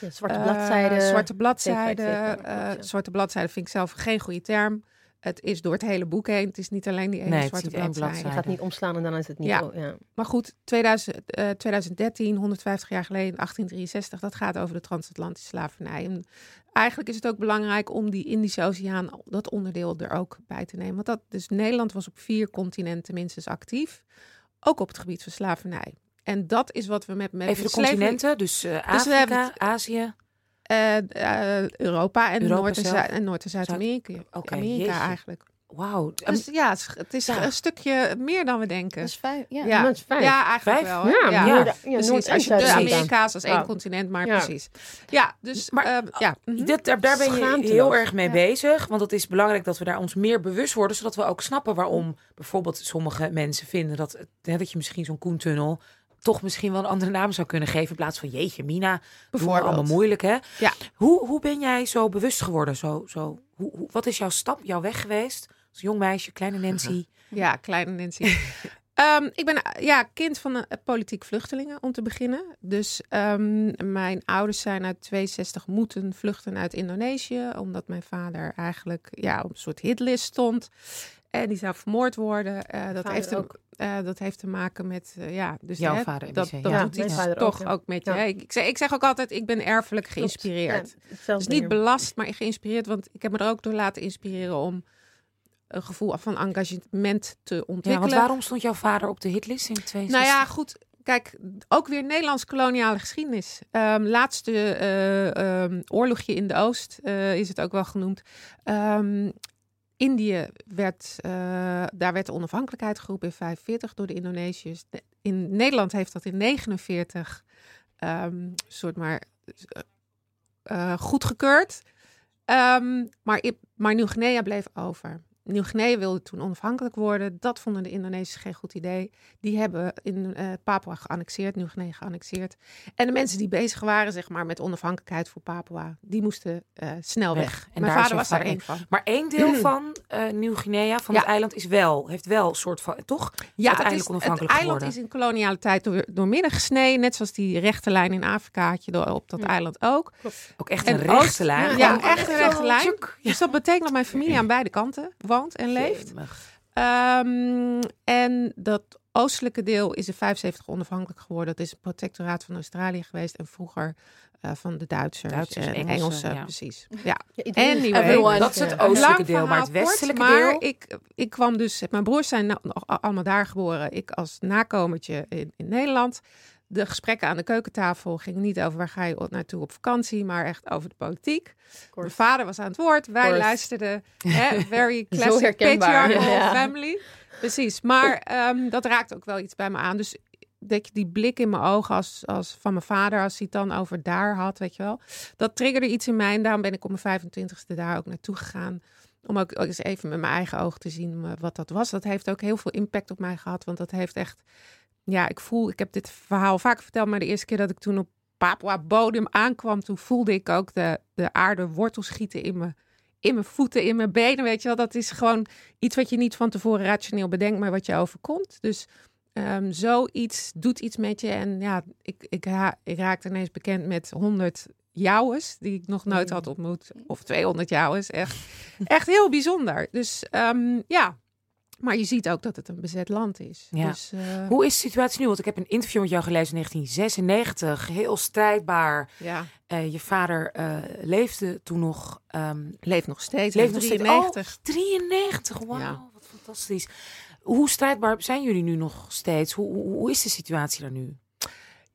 [SPEAKER 3] Ja, zwarte
[SPEAKER 4] Eh,
[SPEAKER 3] bladzijden.
[SPEAKER 4] zwarte bladzijden. Eh,
[SPEAKER 3] klopt, ja.
[SPEAKER 4] zwarte bladzijden vind ik zelf geen goede term. Het is door het hele boek heen. Het is niet alleen die ene
[SPEAKER 1] Nee,
[SPEAKER 4] zwarte bladzijde.
[SPEAKER 1] bladzijde.
[SPEAKER 3] Je gaat niet omslaan en dan is het niet.
[SPEAKER 4] Ja.
[SPEAKER 3] oh, ja.
[SPEAKER 4] Maar goed, 2000, eh, 2013, 150 jaar geleden, 1863, dat gaat over de transatlantische slavernij. En eigenlijk is het ook belangrijk om die Indische Oceaan, dat onderdeel er ook bij te nemen. Want dat, dus Nederland was op vier continenten minstens actief, ook op het gebied van slavernij. En dat is wat we met, met
[SPEAKER 1] Even de continenten, dus
[SPEAKER 4] we
[SPEAKER 1] Afrika,
[SPEAKER 4] hebben het-
[SPEAKER 1] Azië.
[SPEAKER 4] Eh, eh, Europa en
[SPEAKER 1] Europa
[SPEAKER 4] Noord- en. Zuid- en Noord- en Zuid-Amerika.
[SPEAKER 1] Oké,
[SPEAKER 4] Amerika
[SPEAKER 1] jeetje.
[SPEAKER 4] eigenlijk.
[SPEAKER 1] Wauw.
[SPEAKER 4] Dus ja, het is, het is
[SPEAKER 1] ja.
[SPEAKER 4] een stukje meer dan we denken.
[SPEAKER 2] Dat is fijn. Ja.
[SPEAKER 4] ja.
[SPEAKER 3] dat is fijn.
[SPEAKER 4] ja, eigenlijk
[SPEAKER 1] Vijf?
[SPEAKER 4] wel. hè?
[SPEAKER 3] Ja,
[SPEAKER 4] ja.
[SPEAKER 3] Ja,
[SPEAKER 4] Precies,
[SPEAKER 3] Noord-
[SPEAKER 4] als je de
[SPEAKER 3] Zuid-Amerika.
[SPEAKER 4] Amerika's als één
[SPEAKER 3] Ja.
[SPEAKER 4] continent, maar
[SPEAKER 3] Ja.
[SPEAKER 4] precies. Ja, dus
[SPEAKER 1] Maar,
[SPEAKER 4] maar, ja. mhm.
[SPEAKER 1] Dit, daar, daar ben je heel erg mee
[SPEAKER 2] Ja.
[SPEAKER 1] bezig. Want het is belangrijk dat we daar ons meer bewust worden. Zodat we ook snappen waarom bijvoorbeeld sommige mensen vinden dat, dat je misschien zo'n koentunnel toch misschien wel een andere naam zou kunnen geven. In plaats van jeetje, Mina. Bijvoorbeeld. Allemaal moeilijk hè.
[SPEAKER 4] Ja.
[SPEAKER 1] Hoe, hoe ben jij zo bewust geworden? Zo, zo, hoe, hoe, wat is jouw stap, jouw weg geweest? Als jong meisje, kleine Nancy.
[SPEAKER 4] Ja, kleine Nancy. Ehm, ik ben ja, kind van een politiek vluchtelingen, om te beginnen. Dus ehm, mijn ouders zijn uit 62 moeten vluchten uit Indonesië. Omdat mijn vader eigenlijk ja, op een soort hitlist stond. En die zou vermoord worden. Eh, dat,
[SPEAKER 3] Vader
[SPEAKER 4] heeft
[SPEAKER 3] ook.
[SPEAKER 4] Eh, dat heeft te maken met, eh, ja, dus
[SPEAKER 1] Jouw
[SPEAKER 4] hè,
[SPEAKER 1] vader,
[SPEAKER 4] dat,
[SPEAKER 1] ja.
[SPEAKER 4] doet iets
[SPEAKER 3] vader
[SPEAKER 4] toch
[SPEAKER 3] ook,
[SPEAKER 4] ook,
[SPEAKER 3] ja.
[SPEAKER 4] met je.
[SPEAKER 3] Ja.
[SPEAKER 4] hè. Ik, zeg, ik zeg ook altijd, ik ben erfelijk geïnspireerd.
[SPEAKER 3] Ja,
[SPEAKER 4] Dus niet belast, maar geïnspireerd. Want ik heb me er ook door laten inspireren om een gevoel van engagement te
[SPEAKER 1] Ja,
[SPEAKER 4] ontwikkelen.
[SPEAKER 1] want waarom stond jouw vader op de hitlist in 62?
[SPEAKER 4] Nou ja, goed. Kijk, ook weer Nederlands koloniale geschiedenis. Ehm, laatste eh, ehm, oorlogje in de Oost eh, is het ook wel genoemd. Ehm, Indië werd, eh, daar werd de onafhankelijkheid geroepen in 45 door de Indonesiërs. In Nederland heeft dat in 49 ehm soort maar eh, goedgekeurd. Ehm, maar, maar Nieuw-Guinea bleef over. Nieuw-Guinea wilde toen onafhankelijk worden. Dat vonden de Indonesiërs geen goed idee. Die hebben in eh, Papua geannexeerd, Nieuw-Guinea geannexeerd. En de mensen die bezig waren zeg maar, met onafhankelijkheid voor Papua, die moesten eh, snel weg.
[SPEAKER 1] Weg. En
[SPEAKER 4] Mijn vader was daar één van.
[SPEAKER 1] Maar één deel van eh Nieuw-Guinea, van
[SPEAKER 4] Ja.
[SPEAKER 1] het eiland, is wel, heeft wel een soort van, toch?
[SPEAKER 4] Ja,
[SPEAKER 1] uiteindelijk
[SPEAKER 4] het, is, het eiland
[SPEAKER 1] geworden.
[SPEAKER 4] is in koloniale tijd door, door midden gesneden. Net zoals die rechte lijn in Afrika had je door, op dat eiland ook.
[SPEAKER 1] Ook echt
[SPEAKER 4] En
[SPEAKER 1] een rechte
[SPEAKER 4] Oost-
[SPEAKER 1] lijn.
[SPEAKER 4] Ja,
[SPEAKER 1] Gewoon
[SPEAKER 4] echt een rechte
[SPEAKER 1] zo,
[SPEAKER 4] lijn. Dus dat betekent dat mijn familie aan beide kanten woont en leeft. Ehm, en dat oostelijke deel is in 75 onafhankelijk geworden. Dat is een protectoraat van Australië geweest. En vroeger eh, van de Duitsers,
[SPEAKER 1] Duitsers,
[SPEAKER 4] en
[SPEAKER 1] Engelsen,
[SPEAKER 4] Engelsen.
[SPEAKER 1] ja.
[SPEAKER 4] Precies. Ja. Anyway,
[SPEAKER 1] dat is het oostelijke deel, maar het westelijke
[SPEAKER 4] kort, maar
[SPEAKER 1] deel...
[SPEAKER 4] Ik, ik kwam dus, mijn broers zijn nou allemaal daar geboren. Ik als nakomertje in, in Nederland. De gesprekken aan de keukentafel gingen niet over waar ga je naartoe op vakantie, maar echt over de politiek. Mijn vader was aan het woord, wij
[SPEAKER 3] course.
[SPEAKER 4] luisterden. Hè, very classic
[SPEAKER 3] herkenbaar.
[SPEAKER 4] patriarchal
[SPEAKER 3] Ja.
[SPEAKER 4] family. Precies, maar ehm, dat raakt ook wel iets bij me aan. Dus dat je die blik in mijn ogen als, als van mijn vader, als hij het dan over daar had, weet je wel. Dat triggerde iets in mij en daarom ben ik op mijn 25ste daar ook naartoe gegaan. Om ook ook eens even met mijn eigen ogen te zien eh, wat dat was. Dat heeft ook heel veel impact op mij gehad. Want dat heeft echt. Ja, ik voel. Ik heb dit verhaal vaak verteld. Maar de eerste keer dat ik toen op Papua bodem aankwam. Toen voelde ik ook de, de aarde wortel schieten in mijn, in mijn voeten, in mijn benen. Weet je wel. Dat is gewoon iets wat je niet van tevoren rationeel bedenkt. Maar wat je overkomt. Dus ehm, zoiets doet iets met je. En ja, ik, ik, ha- ik raakte ineens bekend met 100 jouwes. Die ik nog nooit had ontmoet. Of 200 jouwes. Echt, echt heel bijzonder. Dus ehm, ja. Maar je ziet ook dat het een bezet land is.
[SPEAKER 1] Ja.
[SPEAKER 4] Dus, eh,
[SPEAKER 1] Hoe is de situatie nu? Want ik heb een interview met jou gelezen in 1996. Heel strijdbaar.
[SPEAKER 4] ja,
[SPEAKER 1] Eh, je vader eh, leefde toen nog. ehm
[SPEAKER 4] leeft nog steeds.
[SPEAKER 1] leeft nog steeds.
[SPEAKER 4] 93.
[SPEAKER 1] Oh, 93. Wauw,
[SPEAKER 4] Ja.
[SPEAKER 1] wat fantastisch. Hoe strijdbaar zijn jullie nu nog steeds? Hoe, hoe, hoe is de situatie daar nu?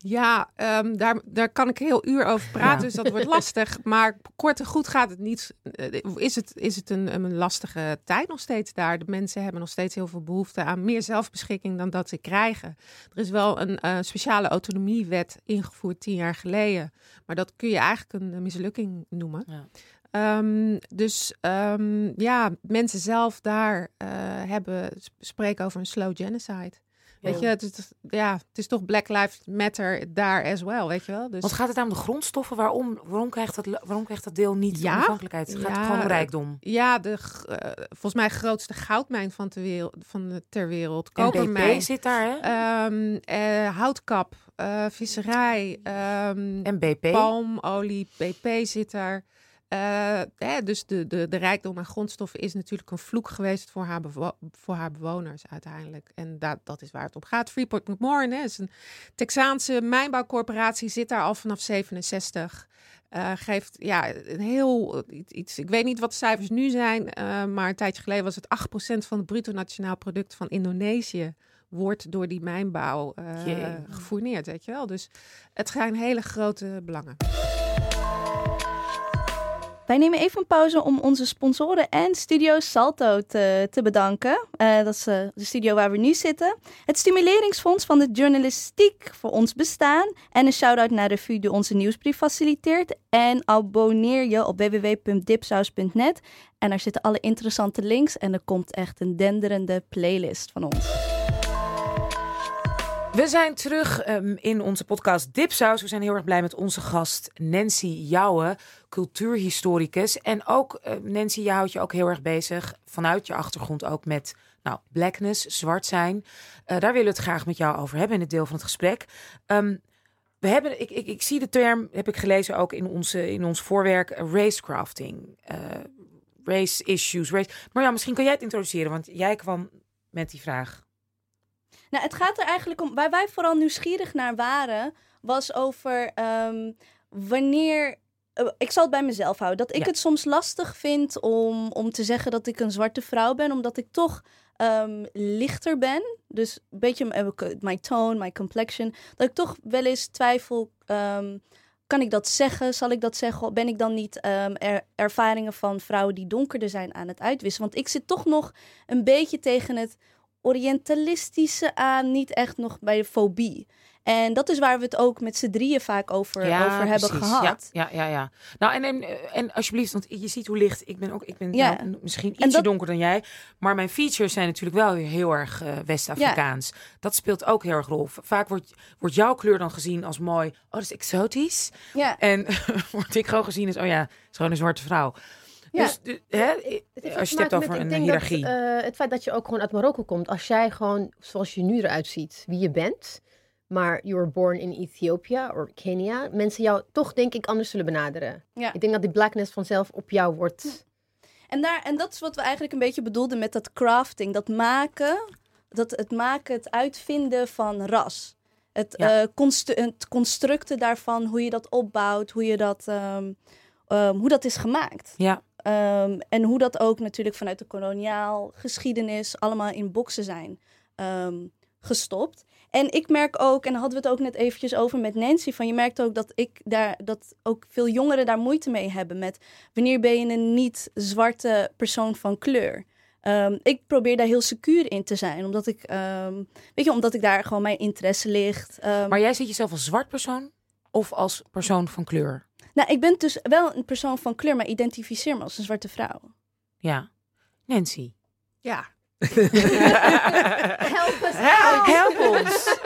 [SPEAKER 4] Ja, ehm, daar, daar kan ik heel uur over praten,
[SPEAKER 1] Ja.
[SPEAKER 4] dus dat wordt lastig. Maar kort en goed gaat het niet. eh, Is het, is het een, een lastige tijd nog steeds daar? De mensen hebben nog steeds heel veel behoefte aan meer zelfbeschikking dan dat ze krijgen. Er is wel een eh, speciale autonomiewet ingevoerd tien jaar geleden. Maar dat kun je eigenlijk een, mislukking noemen.
[SPEAKER 1] Ja.
[SPEAKER 4] Ehm, dus ehm, ja, mensen zelf daar eh, hebben, sp- spreken over een slow genocide. Weet je, het is, ja, het is toch Black Lives Matter daar as well, weet je wel. Dus
[SPEAKER 1] Want gaat het daar om de grondstoffen? Waarom, waarom, krijgt, dat, waarom krijgt dat deel niet
[SPEAKER 4] Ja.
[SPEAKER 1] onafhankelijkheid? Gaat het
[SPEAKER 4] Ja,
[SPEAKER 1] gewoon om rijkdom?
[SPEAKER 4] ja, de eh, volgens mij grootste goudmijn van, ter wereld, van de, ter wereld.
[SPEAKER 1] En BP
[SPEAKER 4] Kopermijn,
[SPEAKER 1] zit daar, hè?
[SPEAKER 4] ehm, eh, houtkap, eh, visserij, ehm,
[SPEAKER 1] en BP?
[SPEAKER 4] palmolie, BP zit daar. Eh, hè, dus de, de, de rijkdom aan grondstoffen is natuurlijk een vloek geweest voor haar, voor haar bewoners uiteindelijk. En dat, dat is waar het om gaat. Freeport McMoran hè, is een Texaanse mijnbouwcorporatie, zit daar al vanaf 67. Eh, geeft ja, een heel iets. Ik weet niet wat de cijfers nu zijn, eh, maar een tijdje geleden was het 8% van het bruto nationaal product van Indonesië wordt door die mijnbouw gefourneerd, weet je wel. Dus het zijn hele grote belangen.
[SPEAKER 2] Wij nemen even een pauze om onze sponsoren en Studio Salto te, te bedanken. Eh, dat is eh, de studio waar we nu zitten. Het Stimuleringsfonds van de Journalistiek voor ons bestaan. En een shout-out naar Revue die onze nieuwsbrief faciliteert. En abonneer je op www.dipsaus.net. En daar zitten alle interessante links. En er komt echt een denderende playlist van ons.
[SPEAKER 1] We zijn terug ehm, in onze podcast Dipsaus. We zijn heel erg blij met onze gast Nancy Jouwe, cultuurhistoricus. En ook, eh, Nancy, je houdt je ook heel erg bezig vanuit je achtergrond ook met Nou, blackness, zwart zijn. Eh, daar willen we het graag met jou over hebben in het deel van het gesprek. Ehm, we hebben, ik, ik, ik zie de term, heb ik gelezen ook in, onze, in ons voorwerk, eh, racecrafting. Uh, race issues. Race. Maar ja, misschien kan jij het introduceren, want jij kwam met die vraag.
[SPEAKER 2] Nou, het gaat er eigenlijk om, waar wij vooral nieuwsgierig naar waren, was over ehm, wanneer. eh, ik zal het bij mezelf houden. Dat ik
[SPEAKER 1] Ja.
[SPEAKER 2] het soms lastig vind om, om te zeggen dat ik een zwarte vrouw ben, omdat ik toch ehm, lichter ben. Dus een beetje eh, mijn tone, mijn complexion. Dat ik toch wel eens twijfel. ehm, kan ik dat zeggen? Zal ik dat zeggen? Ben ik dan niet er- ervaringen van vrouwen die donkerder zijn aan het uitwisselen? Want ik zit toch nog een beetje tegen het orientalistische aan, niet echt nog bij de fobie. En dat is waar we het ook met z'n drieën vaak over, over hebben
[SPEAKER 1] precies.
[SPEAKER 2] gehad.
[SPEAKER 1] Ja, ja, ja. ja. Nou, en, en, en alsjeblieft, want je ziet hoe licht. Ik ben ook, ik ben
[SPEAKER 2] Ja.
[SPEAKER 1] nou, misschien
[SPEAKER 2] En
[SPEAKER 1] ietsje
[SPEAKER 2] dat-
[SPEAKER 1] donker dan jij. Maar mijn features zijn natuurlijk wel heel erg eh, West-Afrikaans. Dat speelt ook heel erg rol. Vaak wordt, wordt jouw kleur dan gezien als mooi. Oh, dat is exotisch.
[SPEAKER 2] Ja.
[SPEAKER 1] En word ik gewoon gezien als, oh ja, is gewoon een zwarte vrouw.
[SPEAKER 2] Ja.
[SPEAKER 1] Dus, de- hè,
[SPEAKER 3] Het heeft
[SPEAKER 1] als je het hebt over een hiërarchie.
[SPEAKER 3] Dat, eh, het feit dat je ook gewoon uit Marokko komt. Als jij gewoon, zoals je nu eruit ziet, wie je bent. Maar you were born in Ethiopië of Kenia. Mensen jou toch, denk ik, anders zullen benaderen.
[SPEAKER 2] Ja.
[SPEAKER 3] Ik denk dat die blackness vanzelf op jou wordt.
[SPEAKER 2] En, daar, en dat is wat we eigenlijk een beetje bedoelden met dat crafting. Dat maken, dat het maken, het uitvinden van ras. Het,
[SPEAKER 1] Ja.
[SPEAKER 2] constru- het constructen daarvan, hoe je dat opbouwt, hoe, je dat, ehm, ehm, hoe dat is gemaakt.
[SPEAKER 1] ja,
[SPEAKER 2] Ehm, en hoe dat ook natuurlijk vanuit de koloniaal geschiedenis allemaal in boksen zijn ehm, gestopt. En ik merk ook, en hadden we het ook net eventjes over met Nancy, van je merkt ook dat ik daar, dat ook veel jongeren daar moeite mee hebben met wanneer ben je een niet-zwarte persoon van kleur. Ehm, ik probeer daar heel secuur in te zijn, omdat ik, weet je, omdat ik daar gewoon mijn interesse ligt.
[SPEAKER 1] Maar jij ziet jezelf als zwart persoon of als persoon van kleur?
[SPEAKER 2] Nou, ik ben dus wel een persoon van kleur, maar identificeer me als een zwarte vrouw.
[SPEAKER 1] Ja. Nancy.
[SPEAKER 4] Ja.
[SPEAKER 3] Help us
[SPEAKER 1] Help, help ons.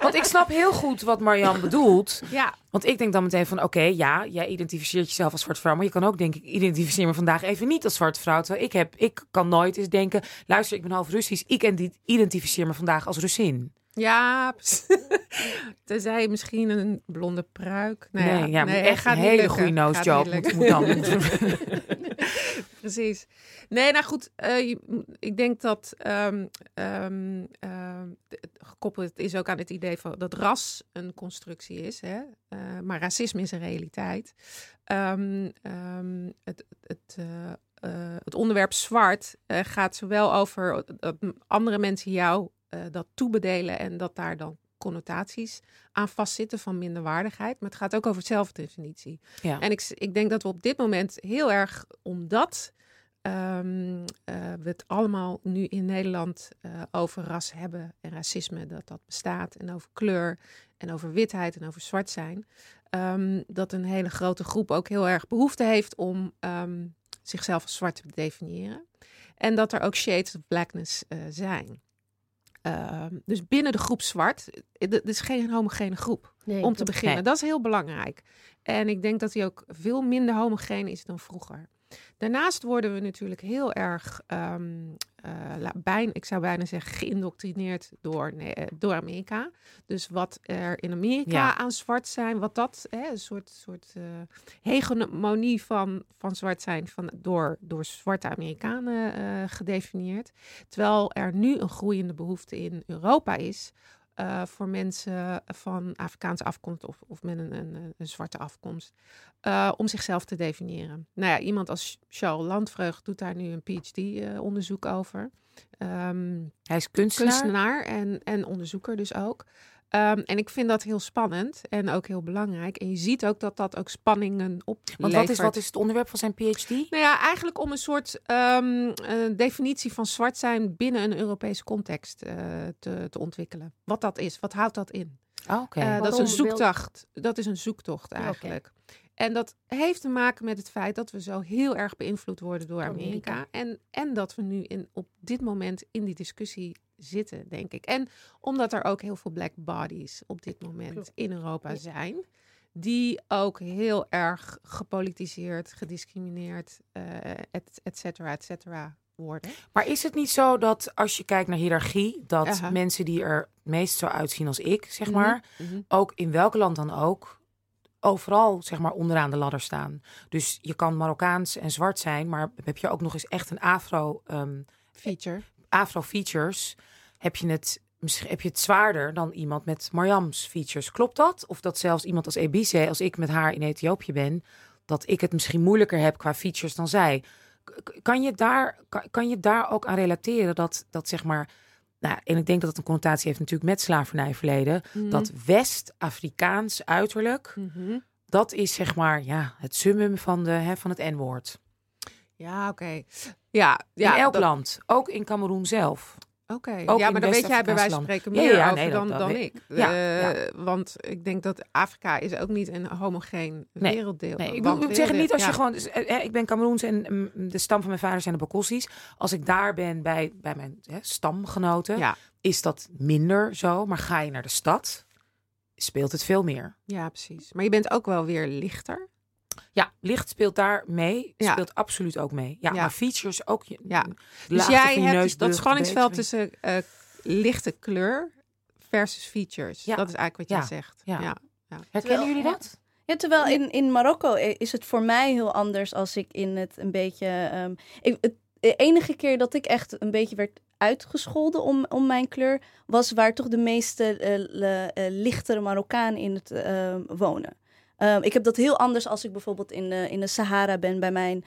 [SPEAKER 1] Want ik snap heel goed wat Marjan bedoelt.
[SPEAKER 4] Ja,
[SPEAKER 1] Want ik denk dan meteen van, oké, ja, jij identificeert jezelf als zwarte vrouw. Maar je kan ook denken, ik identificeer me vandaag even niet als zwarte vrouw. Terwijl ik, heb, ik kan nooit eens denken, luister, ik ben half Russisch. Ik iden- identificeer me vandaag als Russin.
[SPEAKER 4] Ja. Tenzij misschien een blonde pruik. Nou
[SPEAKER 1] nee, ja,
[SPEAKER 4] nee,
[SPEAKER 1] echt
[SPEAKER 4] gaat
[SPEAKER 1] een hele goede nose job. Moet, dan.
[SPEAKER 4] Precies. Nee, nou goed. eh, ik denk dat ehm, d- gekoppeld is ook aan het idee van dat ras een constructie is. Hè? Eh, maar racisme is een realiteit. Het, het, eh, het onderwerp zwart gaat zowel over dat andere mensen jou eh, dat toebedelen en dat daar dan connotaties aan vastzitten van minderwaardigheid. Maar het gaat ook over zelfdefinitie.
[SPEAKER 1] Ja.
[SPEAKER 4] En ik, ik denk dat we op dit moment heel erg omdat eh, we het allemaal nu in Nederland eh, over ras hebben en racisme, dat dat bestaat, en over kleur en over witheid en over zwart zijn, ehm, dat een hele grote groep ook heel erg behoefte heeft om ehm, zichzelf als zwart te definiëren. En dat er ook shades of blackness zijn. Ehm, dus binnen de groep zwart, eh, dit is geen homogene groep
[SPEAKER 3] Nee,
[SPEAKER 4] om te beginnen.
[SPEAKER 1] Nee.
[SPEAKER 4] Dat is heel belangrijk. En ik denk dat hij ook veel minder homogeen is dan vroeger. Daarnaast worden we natuurlijk heel erg, eh, la- bijna, ik zou bijna zeggen, geïndoctrineerd door, nee, eh, door Amerika. Dus wat er in Amerika
[SPEAKER 1] Ja.
[SPEAKER 4] aan zwart zijn, wat dat, hè, een soort, soort eh, hegemonie van, van zwart zijn van, door, door zwarte Amerikanen gedefinieerd. Terwijl er nu een groeiende behoefte in Europa is eh, voor mensen van Afrikaanse afkomst of, of met een, een, een zwarte afkomst, eh, om zichzelf te definiëren. Nou ja, iemand als Charles Landvreugd doet daar nu een PhD-onderzoek over. Ehm,
[SPEAKER 1] Hij is kunstenaar.
[SPEAKER 4] kunstenaar en, en onderzoeker dus ook. Ehm, en ik vind dat heel spannend en ook heel belangrijk. En je ziet ook dat dat ook spanningen oplevert.
[SPEAKER 1] Want wat is, wat is het onderwerp van zijn PhD?
[SPEAKER 4] Nou ja, eigenlijk om een soort ehm, eh, definitie van zwart zijn binnen een Europese context eh, te, te ontwikkelen. Wat dat is, wat houdt dat in?
[SPEAKER 1] Oh, Oké.
[SPEAKER 4] Dat is een zoektocht. Dat is een zoektocht eigenlijk. En dat heeft te maken met het feit dat we zo heel erg beïnvloed worden door
[SPEAKER 3] Amerika.
[SPEAKER 4] Amerika. En, en dat we nu in, op dit moment in die discussie zitten, denk ik. En omdat er ook heel veel black bodies op dit moment in Europa zijn. Die ook heel erg gepolitiseerd, gediscrimineerd, eh et, et cetera, et cetera worden.
[SPEAKER 1] Maar is het niet zo dat als je kijkt naar hiërarchie, dat mensen die er meest zo uitzien als ik, zeg
[SPEAKER 4] Mhm,
[SPEAKER 1] maar,
[SPEAKER 4] mhm.
[SPEAKER 1] ook in welk land dan ook, overal zeg maar onderaan de ladder staan. Dus je kan Marokkaans en zwart zijn, maar heb je ook nog eens echt een afro, ehm,
[SPEAKER 4] Feature.
[SPEAKER 1] afro features, heb je het misschien heb je het zwaarder dan iemand met Mariams features. Klopt dat? Of dat zelfs iemand als Ebice, als ik met haar in Ethiopië ben, dat ik het misschien moeilijker heb qua features dan zij. Kan je daar, kan, kan je daar ook aan relateren dat, dat zeg maar. Nou, en ik denk dat het een connotatie heeft natuurlijk met slavernijverleden.
[SPEAKER 4] Mhm.
[SPEAKER 1] Dat West-Afrikaans uiterlijk,
[SPEAKER 4] Mhm.
[SPEAKER 1] dat is zeg maar ja, het summum van, de, hè, van het N-woord.
[SPEAKER 4] Ja, oké. Ja, ja,
[SPEAKER 1] in elk
[SPEAKER 4] dat-
[SPEAKER 1] land, ook in Cameroen zelf.
[SPEAKER 4] Oké, ja, maar dan weet jij bij wijze van spreken meer
[SPEAKER 1] ja,
[SPEAKER 4] over
[SPEAKER 1] nee,
[SPEAKER 4] dan,
[SPEAKER 1] dat
[SPEAKER 4] dan ik.
[SPEAKER 1] Ja, ja.
[SPEAKER 4] Want ik denk dat Afrika is ook niet een homogeen
[SPEAKER 1] Nee,
[SPEAKER 4] werelddeel.
[SPEAKER 1] Nee, ik, bedoel, ik zeg het niet als je gewoon. eh, eh, ik ben Cameroens en mm, de stam van mijn vader zijn de Bokossi's. Als ik daar ben bij, bij mijn hè, stamgenoten, is dat minder zo. Maar ga je naar de stad, speelt het veel meer.
[SPEAKER 4] ja, precies. Maar je bent ook wel weer lichter.
[SPEAKER 1] Ja, licht speelt daar mee.
[SPEAKER 4] Ja.
[SPEAKER 1] Speelt absoluut ook mee. Ja,
[SPEAKER 4] Ja.
[SPEAKER 1] maar features ook. Je,
[SPEAKER 4] Ja. Dus jij hebt
[SPEAKER 1] neus,
[SPEAKER 4] dat spanningsveld tussen eh, lichte kleur versus features.
[SPEAKER 1] Ja.
[SPEAKER 4] Dat is eigenlijk wat
[SPEAKER 1] Ja.
[SPEAKER 4] jij zegt.
[SPEAKER 1] Ja.
[SPEAKER 4] Ja.
[SPEAKER 1] Herkennen
[SPEAKER 2] Terwijl-
[SPEAKER 1] jullie dat?
[SPEAKER 2] Ja, terwijl in, in Marokko is het voor mij heel anders als ik in het een beetje. ehm, ik, het, de enige keer dat ik echt een beetje werd uitgescholden om, om mijn kleur, was waar toch de meeste eh, le- eh, lichtere Marokkanen in het ehm, wonen. Ehm, ik heb dat heel anders als ik bijvoorbeeld in de, in de Sahara ben bij mijn,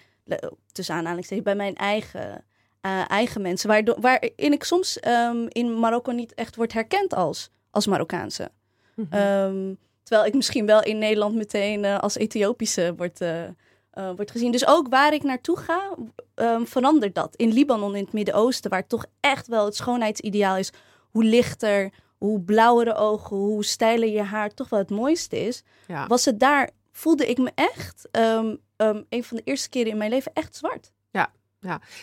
[SPEAKER 2] tussen aanhalingstekens, bij mijn eigen, eh, eigen mensen. Waardoor, waarin ik soms ehm, in Marokko niet echt word herkend als, als Marokkaanse.
[SPEAKER 4] Mhm.
[SPEAKER 2] Ehm, terwijl ik misschien wel in Nederland meteen eh, als Ethiopische wordt, eh, wordt gezien. Dus ook waar ik naartoe ga, verandert dat. In Libanon, in het Midden-Oosten, waar toch echt wel het schoonheidsideaal is. Hoe lichter, hoe blauwere ogen, hoe steiler je haar toch wel het mooiste is.
[SPEAKER 4] ja.
[SPEAKER 2] Was het daar, voelde ik me echt, ehm, ehm, een van de eerste keren in mijn leven, echt zwart.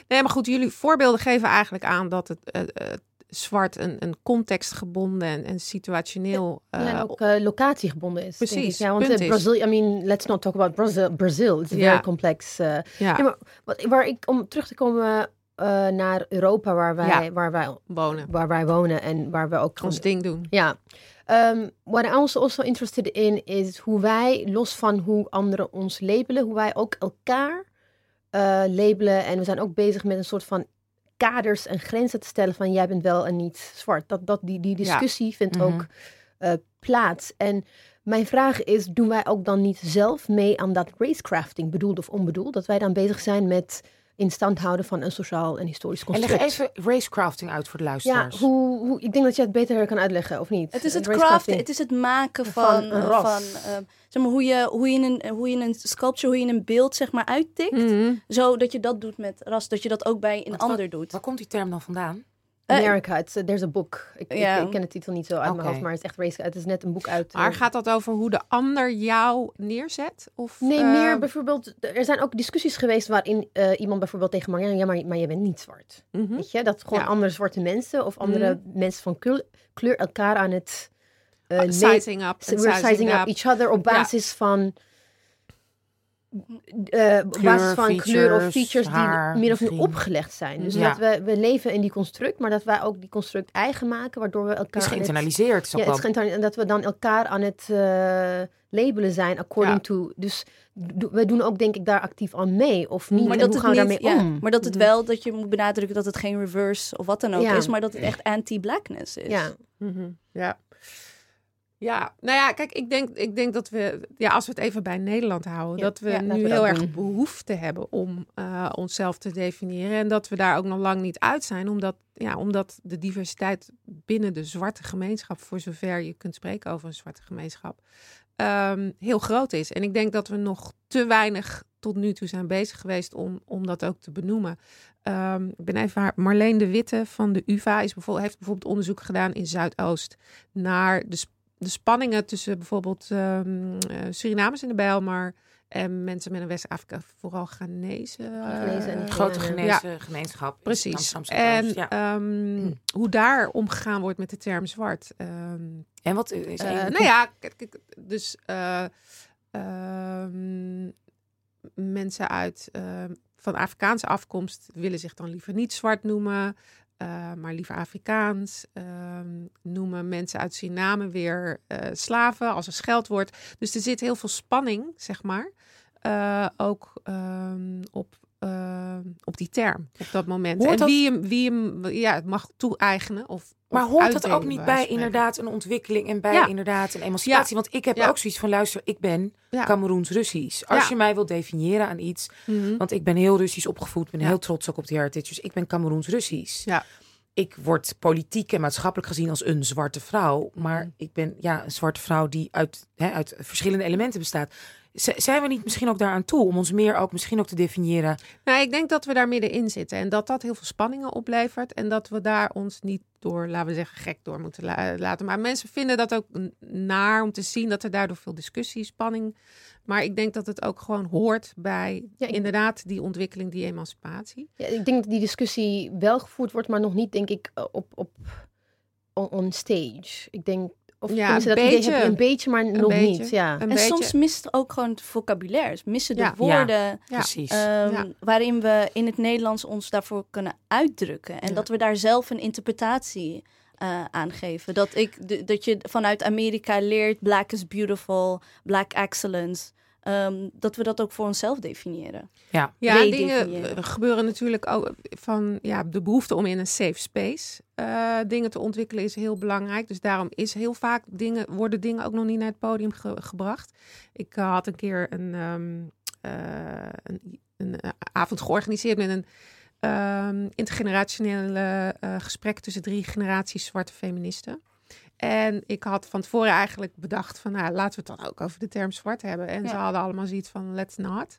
[SPEAKER 4] Nee, maar goed, jullie voorbeelden geven eigenlijk aan dat het eh, eh, zwart een, een contextgebonden en, en situationeel.
[SPEAKER 3] Ja, en
[SPEAKER 4] eh,
[SPEAKER 3] ook eh, locatiegebonden is.
[SPEAKER 4] Precies,
[SPEAKER 3] Ja, want
[SPEAKER 4] is-
[SPEAKER 3] Brazil, I mean, let's not talk about Brazil. Brazil, it's
[SPEAKER 4] Ja.
[SPEAKER 3] very complex.
[SPEAKER 4] ja,
[SPEAKER 3] Ja, maar wat, waar ik, om terug te komen eh, naar Europa, waar wij,
[SPEAKER 4] Ja.
[SPEAKER 3] waar, wij,
[SPEAKER 4] wonen.
[SPEAKER 3] waar wij wonen en waar we ook
[SPEAKER 4] Ons ding doen.
[SPEAKER 3] Ja. Um, what I also also interested in is hoe wij, los van hoe anderen ons labelen, hoe wij ook elkaar eh, labelen. En we zijn ook bezig met een soort van kaders en grenzen te stellen van jij bent wel en niet zwart. Dat, dat, die, die discussie vindt
[SPEAKER 1] Mhm.
[SPEAKER 3] ook eh, plaats. En mijn vraag is, doen wij ook dan niet zelf mee aan dat racecrafting, bedoeld of onbedoeld? Dat wij dan bezig zijn met in stand houden van een sociaal en historisch
[SPEAKER 1] En
[SPEAKER 3] construct.
[SPEAKER 1] leg even racecrafting uit voor de
[SPEAKER 3] ja,
[SPEAKER 1] luisteraars.
[SPEAKER 3] hoe, hoe, ik denk dat je het beter kan uitleggen, of niet?
[SPEAKER 2] Het is het craften, het is het maken
[SPEAKER 3] Van
[SPEAKER 2] van, ehm, zeg maar, hoe, je, hoe, je een, hoe je een sculpture, hoe je een beeld zeg maar uittikt.
[SPEAKER 4] Mhm.
[SPEAKER 2] Zo dat je dat doet met ras, dat je dat ook bij een
[SPEAKER 1] Want
[SPEAKER 2] ander doet.
[SPEAKER 1] Waar komt die term dan vandaan?
[SPEAKER 2] Eh,
[SPEAKER 3] America, it's, uh, there's a book. Ik, ik-
[SPEAKER 2] Ja.
[SPEAKER 3] ik, ken de titel niet zo uit mijn hoofd, maar het is echt race. Het is net een boek uit.
[SPEAKER 4] Maar
[SPEAKER 3] eh,
[SPEAKER 4] gaat dat over hoe de ander jou neerzet? Of,
[SPEAKER 3] Nee,
[SPEAKER 4] eh,
[SPEAKER 3] meer bijvoorbeeld. Er zijn ook discussies geweest waarin eh, iemand bijvoorbeeld tegen Marianne, ja, maar, maar je bent niet zwart.
[SPEAKER 4] mhm.
[SPEAKER 3] Weet je, dat gewoon
[SPEAKER 4] Ja.
[SPEAKER 3] andere zwarte mensen of andere mensen van kleur, kleur elkaar aan het. le-
[SPEAKER 4] sizing up.
[SPEAKER 3] We're sizing up
[SPEAKER 4] up.
[SPEAKER 3] each other op
[SPEAKER 4] Ja.
[SPEAKER 3] basis van. Eh, op basis van kleur of
[SPEAKER 1] features,
[SPEAKER 3] features die min of meer opgelegd zijn. Dus
[SPEAKER 1] Ja.
[SPEAKER 3] dat we, we leven in die construct, maar dat wij ook die construct eigen maken, waardoor we elkaar.
[SPEAKER 1] Het is
[SPEAKER 3] het-
[SPEAKER 1] geïnternaliseerd.
[SPEAKER 3] Ja, het is en dat we dan elkaar aan het eh, labelen zijn according
[SPEAKER 4] Ja.
[SPEAKER 3] to. Dus do- we doen ook denk ik daar actief aan mee of niet.
[SPEAKER 2] Maar
[SPEAKER 3] en
[SPEAKER 2] dat,
[SPEAKER 3] hoe
[SPEAKER 2] het
[SPEAKER 3] gaan we daarmee
[SPEAKER 2] ja,
[SPEAKER 3] om?
[SPEAKER 2] maar dat het
[SPEAKER 4] Mhm.
[SPEAKER 2] wel, dat je moet benadrukken dat het geen reverse of wat dan ook
[SPEAKER 3] Ja.
[SPEAKER 2] is, maar dat het echt anti-blackness is.
[SPEAKER 3] Ja,
[SPEAKER 4] Mhm, Ja. Ja, nou ja, kijk, ik denk, ik denk dat we, ja, als we het even bij Nederland houden,
[SPEAKER 3] Ja,
[SPEAKER 4] dat we
[SPEAKER 3] ja,
[SPEAKER 4] nu
[SPEAKER 3] we
[SPEAKER 4] heel erg
[SPEAKER 3] doen.
[SPEAKER 4] behoefte hebben om eh, onszelf te definiëren. En dat we daar ook nog lang niet uit zijn, omdat, ja, omdat de diversiteit binnen de zwarte gemeenschap, voor zover je kunt spreken over een zwarte gemeenschap, ehm, heel groot is. En ik denk dat we nog te weinig tot nu toe zijn bezig geweest om, om dat ook te benoemen. Ehm, ik ben even haar, Marleen de Witte van de UvA is bijvoorbeeld, heeft bijvoorbeeld onderzoek gedaan in Zuidoost naar de, de spanningen tussen bijvoorbeeld ehm eh, Surinamers in de Bijlmer en mensen met een West-Afrika, vooral Ghanese. eh,
[SPEAKER 3] Ghanese
[SPEAKER 1] grote
[SPEAKER 3] Ja.
[SPEAKER 1] Ghanese gemeenschap. in
[SPEAKER 4] Precies. En
[SPEAKER 1] ja.
[SPEAKER 4] ehm, hoe daar omgegaan wordt met de term zwart. Ehm,
[SPEAKER 1] En wat is een-
[SPEAKER 4] nou ja, dus eh, ehm, mensen uit ehm, van Afrikaanse afkomst willen zich dan liever niet zwart noemen, uh, maar liever Afrikaans. Ehm, noemen mensen uit Suriname weer uh, slaven als een scheldwoord. Dus er zit heel veel spanning, zeg maar. Uh, ook um, op, op die term, op dat moment.
[SPEAKER 1] Hoort
[SPEAKER 4] en wie hem, wie hem ja, mag toe-eigenen of
[SPEAKER 1] maar hoort dat ook niet bij inderdaad een ontwikkeling en bij
[SPEAKER 4] Ja.
[SPEAKER 1] inderdaad een emancipatie? Want ik heb
[SPEAKER 4] Ja.
[SPEAKER 1] ook zoiets van, luister, ik ben
[SPEAKER 4] Ja.
[SPEAKER 1] Cameroens-Russisch. Als je mij wilt definiëren aan iets,
[SPEAKER 4] Mhm.
[SPEAKER 1] want ik ben heel Russisch opgevoed, ben heel trots ook op die heritage, dus ik ben Cameroens-Russisch.
[SPEAKER 4] Ja.
[SPEAKER 1] Ik word politiek en maatschappelijk gezien als een zwarte vrouw, maar
[SPEAKER 4] Mhm.
[SPEAKER 1] ik ben ja, een zwarte vrouw die uit, hè, uit verschillende elementen bestaat. Zijn we niet misschien ook daaraan toe om ons meer ook misschien ook te definiëren?
[SPEAKER 4] Nou, ik denk dat we daar middenin zitten en dat dat heel veel spanningen oplevert en dat we daar ons niet door, laten we zeggen, gek door moeten la- laten. Maar mensen vinden dat ook naar om te zien dat er daardoor veel discussie, spanning. Maar ik denk dat het ook gewoon hoort bij
[SPEAKER 3] Ja, ik-
[SPEAKER 4] inderdaad die ontwikkeling, die emancipatie.
[SPEAKER 3] Ja, ik denk dat die discussie wel gevoerd wordt, maar nog niet, denk ik, op, op on, on stage. Ik denk, of
[SPEAKER 4] Ja, een
[SPEAKER 3] dat idee
[SPEAKER 4] beetje.
[SPEAKER 3] heb je een beetje, maar nog
[SPEAKER 4] beetje.
[SPEAKER 3] niet. Ja.
[SPEAKER 4] Een
[SPEAKER 2] En
[SPEAKER 4] beetje.
[SPEAKER 2] soms mist ook gewoon het vocabulaire. Missen de
[SPEAKER 4] Ja.
[SPEAKER 2] woorden
[SPEAKER 4] Ja.
[SPEAKER 1] Precies.
[SPEAKER 2] ehm,
[SPEAKER 4] Ja.
[SPEAKER 2] waarin we in het Nederlands ons daarvoor kunnen uitdrukken. En
[SPEAKER 4] Ja.
[SPEAKER 2] dat we daar zelf een interpretatie eh aan geven. Dat, ik, dat je vanuit Amerika leert black is beautiful, black excellence. Ehm, dat we dat ook voor onszelf definiëren.
[SPEAKER 1] ja.
[SPEAKER 4] Ja, dingen eh, gebeuren natuurlijk ook van ja, de behoefte om in een safe space eh, dingen te ontwikkelen is heel belangrijk. Dus daarom is heel vaak dingen, worden dingen ook nog niet naar het podium ge- gebracht. Ik eh, had een keer een, ehm, eh, een, een eh, avond georganiseerd met een ehm intergenerationele eh, gesprek tussen drie generaties zwarte feministen. En ik had van tevoren eigenlijk bedacht van, nou, laten we het dan ook over de term zwart hebben. En ze hadden allemaal zoiets van, let's not.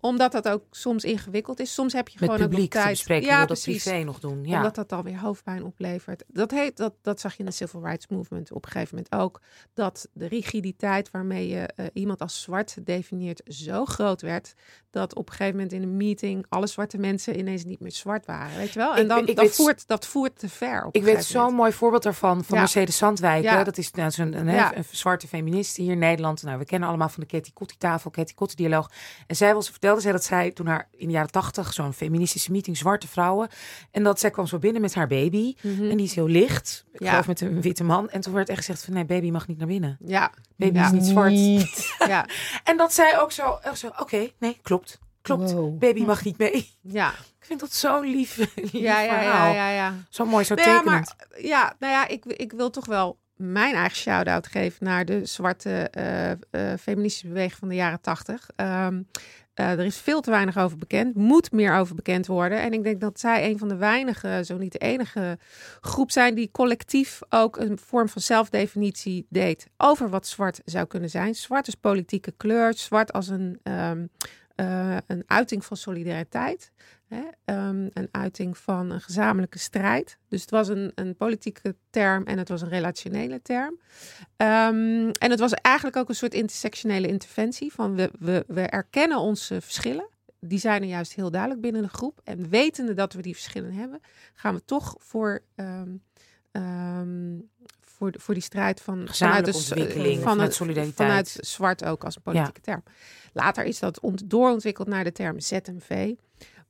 [SPEAKER 4] Omdat dat ook soms ingewikkeld is. Soms heb je
[SPEAKER 1] Met
[SPEAKER 4] gewoon ook
[SPEAKER 1] publiek te
[SPEAKER 4] tijd.
[SPEAKER 1] bespreken,
[SPEAKER 4] ja,
[SPEAKER 1] dat
[SPEAKER 4] precies.
[SPEAKER 1] privé nog doen. Ja.
[SPEAKER 4] Omdat dat dan weer hoofdpijn oplevert. Dat, heet, dat, dat zag je in de Civil Rights Movement op een gegeven moment ook. Dat de rigiditeit waarmee je eh, iemand als zwart definieert zo groot werd. Dat op een gegeven moment in een meeting alle zwarte mensen ineens niet meer zwart waren. Weet je wel? En
[SPEAKER 1] Ik-
[SPEAKER 4] dan,
[SPEAKER 1] ik
[SPEAKER 4] dat,
[SPEAKER 1] weet-
[SPEAKER 4] voert, dat voert te ver. Op
[SPEAKER 1] Ik weet zo'n mooi voorbeeld daarvan van
[SPEAKER 4] Ja.
[SPEAKER 1] Mercedes
[SPEAKER 4] Ja.
[SPEAKER 1] Dat is nou, zo'n een,
[SPEAKER 4] Ja.
[SPEAKER 1] een zwarte feminist hier in Nederland. Nou, we kennen allemaal van de Katie Kotti tafel, Katie Kotti dialoog. En zij was, vertelde zij dat zij toen haar in de jaren tachtig zo'n feministische meeting zwarte vrouwen. En dat zij kwam zo binnen met haar baby.
[SPEAKER 4] Mhm.
[SPEAKER 1] En die is heel licht. Ik
[SPEAKER 4] Ja.
[SPEAKER 1] geloof met een witte man. En toen werd echt gezegd van nee, baby mag niet naar binnen.
[SPEAKER 4] Ja,
[SPEAKER 1] Baby is niet zwart.
[SPEAKER 4] ja,
[SPEAKER 1] En dat zij ook zo, echt zo oké, nee, klopt. Klopt.
[SPEAKER 3] Wow.
[SPEAKER 1] Baby mag niet mee.
[SPEAKER 4] ja.
[SPEAKER 1] Ik vind dat zo'n lief, lief
[SPEAKER 4] Ja, ja,
[SPEAKER 1] verhaal.
[SPEAKER 4] ja, ja, ja.
[SPEAKER 1] Zo mooi, zo
[SPEAKER 4] Nou ja,
[SPEAKER 1] tekenend.
[SPEAKER 4] maar ja, nou ja, ik, ik wil toch wel mijn eigen shout-out geven naar de zwarte eh, eh, feministische beweging van de jaren tachtig. Ehm, eh, er is veel te weinig over bekend, moet meer over bekend worden. En ik denk dat zij een van de weinige, zo niet de enige groep zijn die collectief ook een vorm van zelfdefinitie deed over wat zwart zou kunnen zijn. Zwart is politieke kleur, zwart als een, ehm, eh, een uiting van solidariteit. Hè? ehm, een uiting van een gezamenlijke strijd. Dus het was een, een politieke term en het was een relationele term. Ehm, en het was eigenlijk ook een soort intersectionele interventie van we, we, we erkennen onze verschillen. Die zijn er juist heel duidelijk binnen de groep. En wetende dat we die verschillen hebben, gaan we toch voor, ehm, ehm, voor, voor die strijd van s-
[SPEAKER 1] ontwikkeling,
[SPEAKER 4] van
[SPEAKER 1] vanuit solidariteit.
[SPEAKER 4] Vanuit zwart ook als een politieke term. Later is dat ont- doorontwikkeld naar de term ZMV.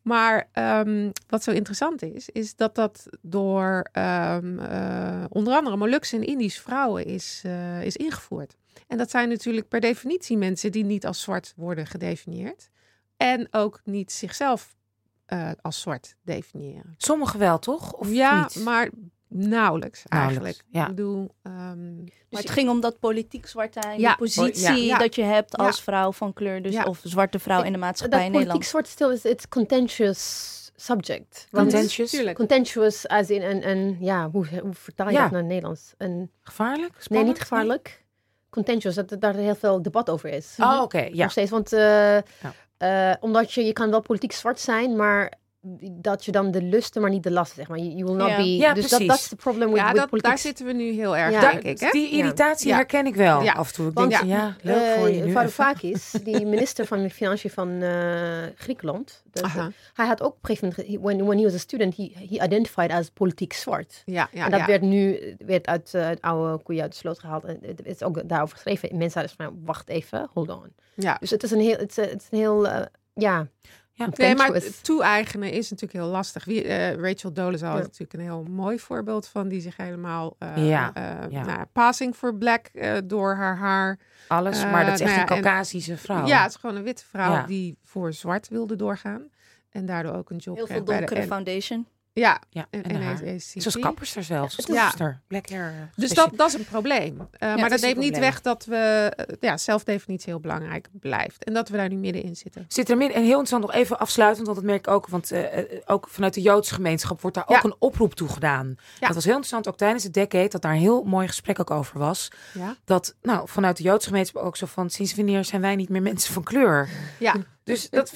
[SPEAKER 4] Maar ehm, wat zo interessant is, is dat dat door ehm, eh, onder andere Molukse en Indische vrouwen is, eh, is ingevoerd. En dat zijn natuurlijk per definitie mensen die niet als zwart worden gedefinieerd. En ook niet zichzelf eh, als zwart definiëren.
[SPEAKER 1] Sommigen wel, toch? Of
[SPEAKER 4] ja,
[SPEAKER 1] niet?
[SPEAKER 4] maar nauwelijks eigenlijk.
[SPEAKER 1] Nauwelijks, ja.
[SPEAKER 4] Ik bedoel, ehm,
[SPEAKER 2] Maar het ging om dat politiek zwart zijn,
[SPEAKER 4] Ja,
[SPEAKER 2] de positie
[SPEAKER 4] ja.
[SPEAKER 2] dat je hebt
[SPEAKER 4] Ja.
[SPEAKER 2] als vrouw van kleur, dus
[SPEAKER 4] Ja.
[SPEAKER 2] of zwarte vrouw in de maatschappij
[SPEAKER 3] Dat
[SPEAKER 2] in
[SPEAKER 3] politiek
[SPEAKER 2] Nederland.
[SPEAKER 3] zwart stil is it's contentious subject. Want-
[SPEAKER 1] Contentious?
[SPEAKER 4] tuurlijk.
[SPEAKER 3] Contentious als in een, een ja, hoe, hoe vertaal je
[SPEAKER 1] Ja.
[SPEAKER 3] dat naar het Nederlands? Een,
[SPEAKER 1] Gevaarlijk?
[SPEAKER 3] nee, niet gevaarlijk. Contentious, dat er daar heel veel debat over is.
[SPEAKER 1] Oh, oké. Ja.
[SPEAKER 3] Nog steeds, want eh, eh, omdat je, je kan wel politiek zwart zijn, maar dat je dan de lusten, maar niet de lasten, zeg maar. You, you will not
[SPEAKER 2] Ja.
[SPEAKER 3] be...
[SPEAKER 1] Ja,
[SPEAKER 3] dus dat
[SPEAKER 1] precies.
[SPEAKER 3] dat is de problem with,
[SPEAKER 4] ja,
[SPEAKER 3] with
[SPEAKER 4] dat,
[SPEAKER 3] politiek.
[SPEAKER 4] daar zitten we nu heel erg,
[SPEAKER 3] Ja.
[SPEAKER 4] denk ik. Hè?
[SPEAKER 1] Die irritatie
[SPEAKER 4] Ja.
[SPEAKER 1] herken ik wel
[SPEAKER 4] Ja.
[SPEAKER 1] af en toe. Ik
[SPEAKER 3] Want-
[SPEAKER 1] denk, van, ja, leuk voor je.
[SPEAKER 3] Varoufakis, die minister van Financiën van eh, Griekenland, dat-
[SPEAKER 4] Aha.
[SPEAKER 3] hij had ook op een gegeven moment, when, when he was a student, he, he identified as politiek zwart.
[SPEAKER 4] Ja, ja,
[SPEAKER 3] en dat
[SPEAKER 4] ja.
[SPEAKER 3] werd nu werd uit eh, het oude koeien uit de sloot gehaald. En het is ook daarover geschreven. Mensen hadden van, wacht even, hold on.
[SPEAKER 4] ja.
[SPEAKER 3] Dus het is een heel, het is, het is een heel, eh, ja,
[SPEAKER 4] Nee, maar toe-eigenen is natuurlijk heel lastig. Wie, eh, Rachel Dolezal
[SPEAKER 3] Ja.
[SPEAKER 4] is natuurlijk een heel mooi voorbeeld van die zich helemaal uh,
[SPEAKER 1] Ja,
[SPEAKER 4] uh,
[SPEAKER 1] ja.
[SPEAKER 4] Nou, passing for black uh, door haar haar.
[SPEAKER 1] Alles,
[SPEAKER 4] Uh,
[SPEAKER 1] maar dat is echt
[SPEAKER 4] nou ja,
[SPEAKER 1] een
[SPEAKER 4] en-
[SPEAKER 1] Caucasische vrouw.
[SPEAKER 4] Ja, het is gewoon een witte vrouw
[SPEAKER 1] Ja.
[SPEAKER 4] die voor zwart wilde doorgaan en daardoor ook een job
[SPEAKER 2] Heel veel
[SPEAKER 4] bij de
[SPEAKER 2] donkere
[SPEAKER 4] N-
[SPEAKER 2] foundation.
[SPEAKER 4] Ja,
[SPEAKER 1] ja.
[SPEAKER 4] en,
[SPEAKER 1] En.
[SPEAKER 4] NAACP.
[SPEAKER 1] Zoals kapperster zelfs. Als
[SPEAKER 4] is-
[SPEAKER 1] kapperster. Black hair. eh,
[SPEAKER 4] Dus dat, dat is een probleem. Uh, maar dat
[SPEAKER 1] is
[SPEAKER 4] neemt niet weg dat we uh, ja, zelfdefinitie heel belangrijk blijft. En dat we daar nu middenin zitten.
[SPEAKER 1] Zit er midden, en heel interessant nog even afsluitend, want dat merk ik ook, want eh, eh, ook vanuit de Joodse gemeenschap wordt daar
[SPEAKER 4] Ja.
[SPEAKER 1] ook een oproep toe gedaan.
[SPEAKER 4] Ja.
[SPEAKER 1] Dat was heel interessant, ook tijdens het decade, dat daar een heel mooi gesprek ook over was.
[SPEAKER 4] Ja.
[SPEAKER 1] Dat, nou, vanuit de Joodse gemeenschap ook zo van, sinds wanneer zijn wij niet meer mensen van kleur?
[SPEAKER 4] Ja.
[SPEAKER 1] Dus dat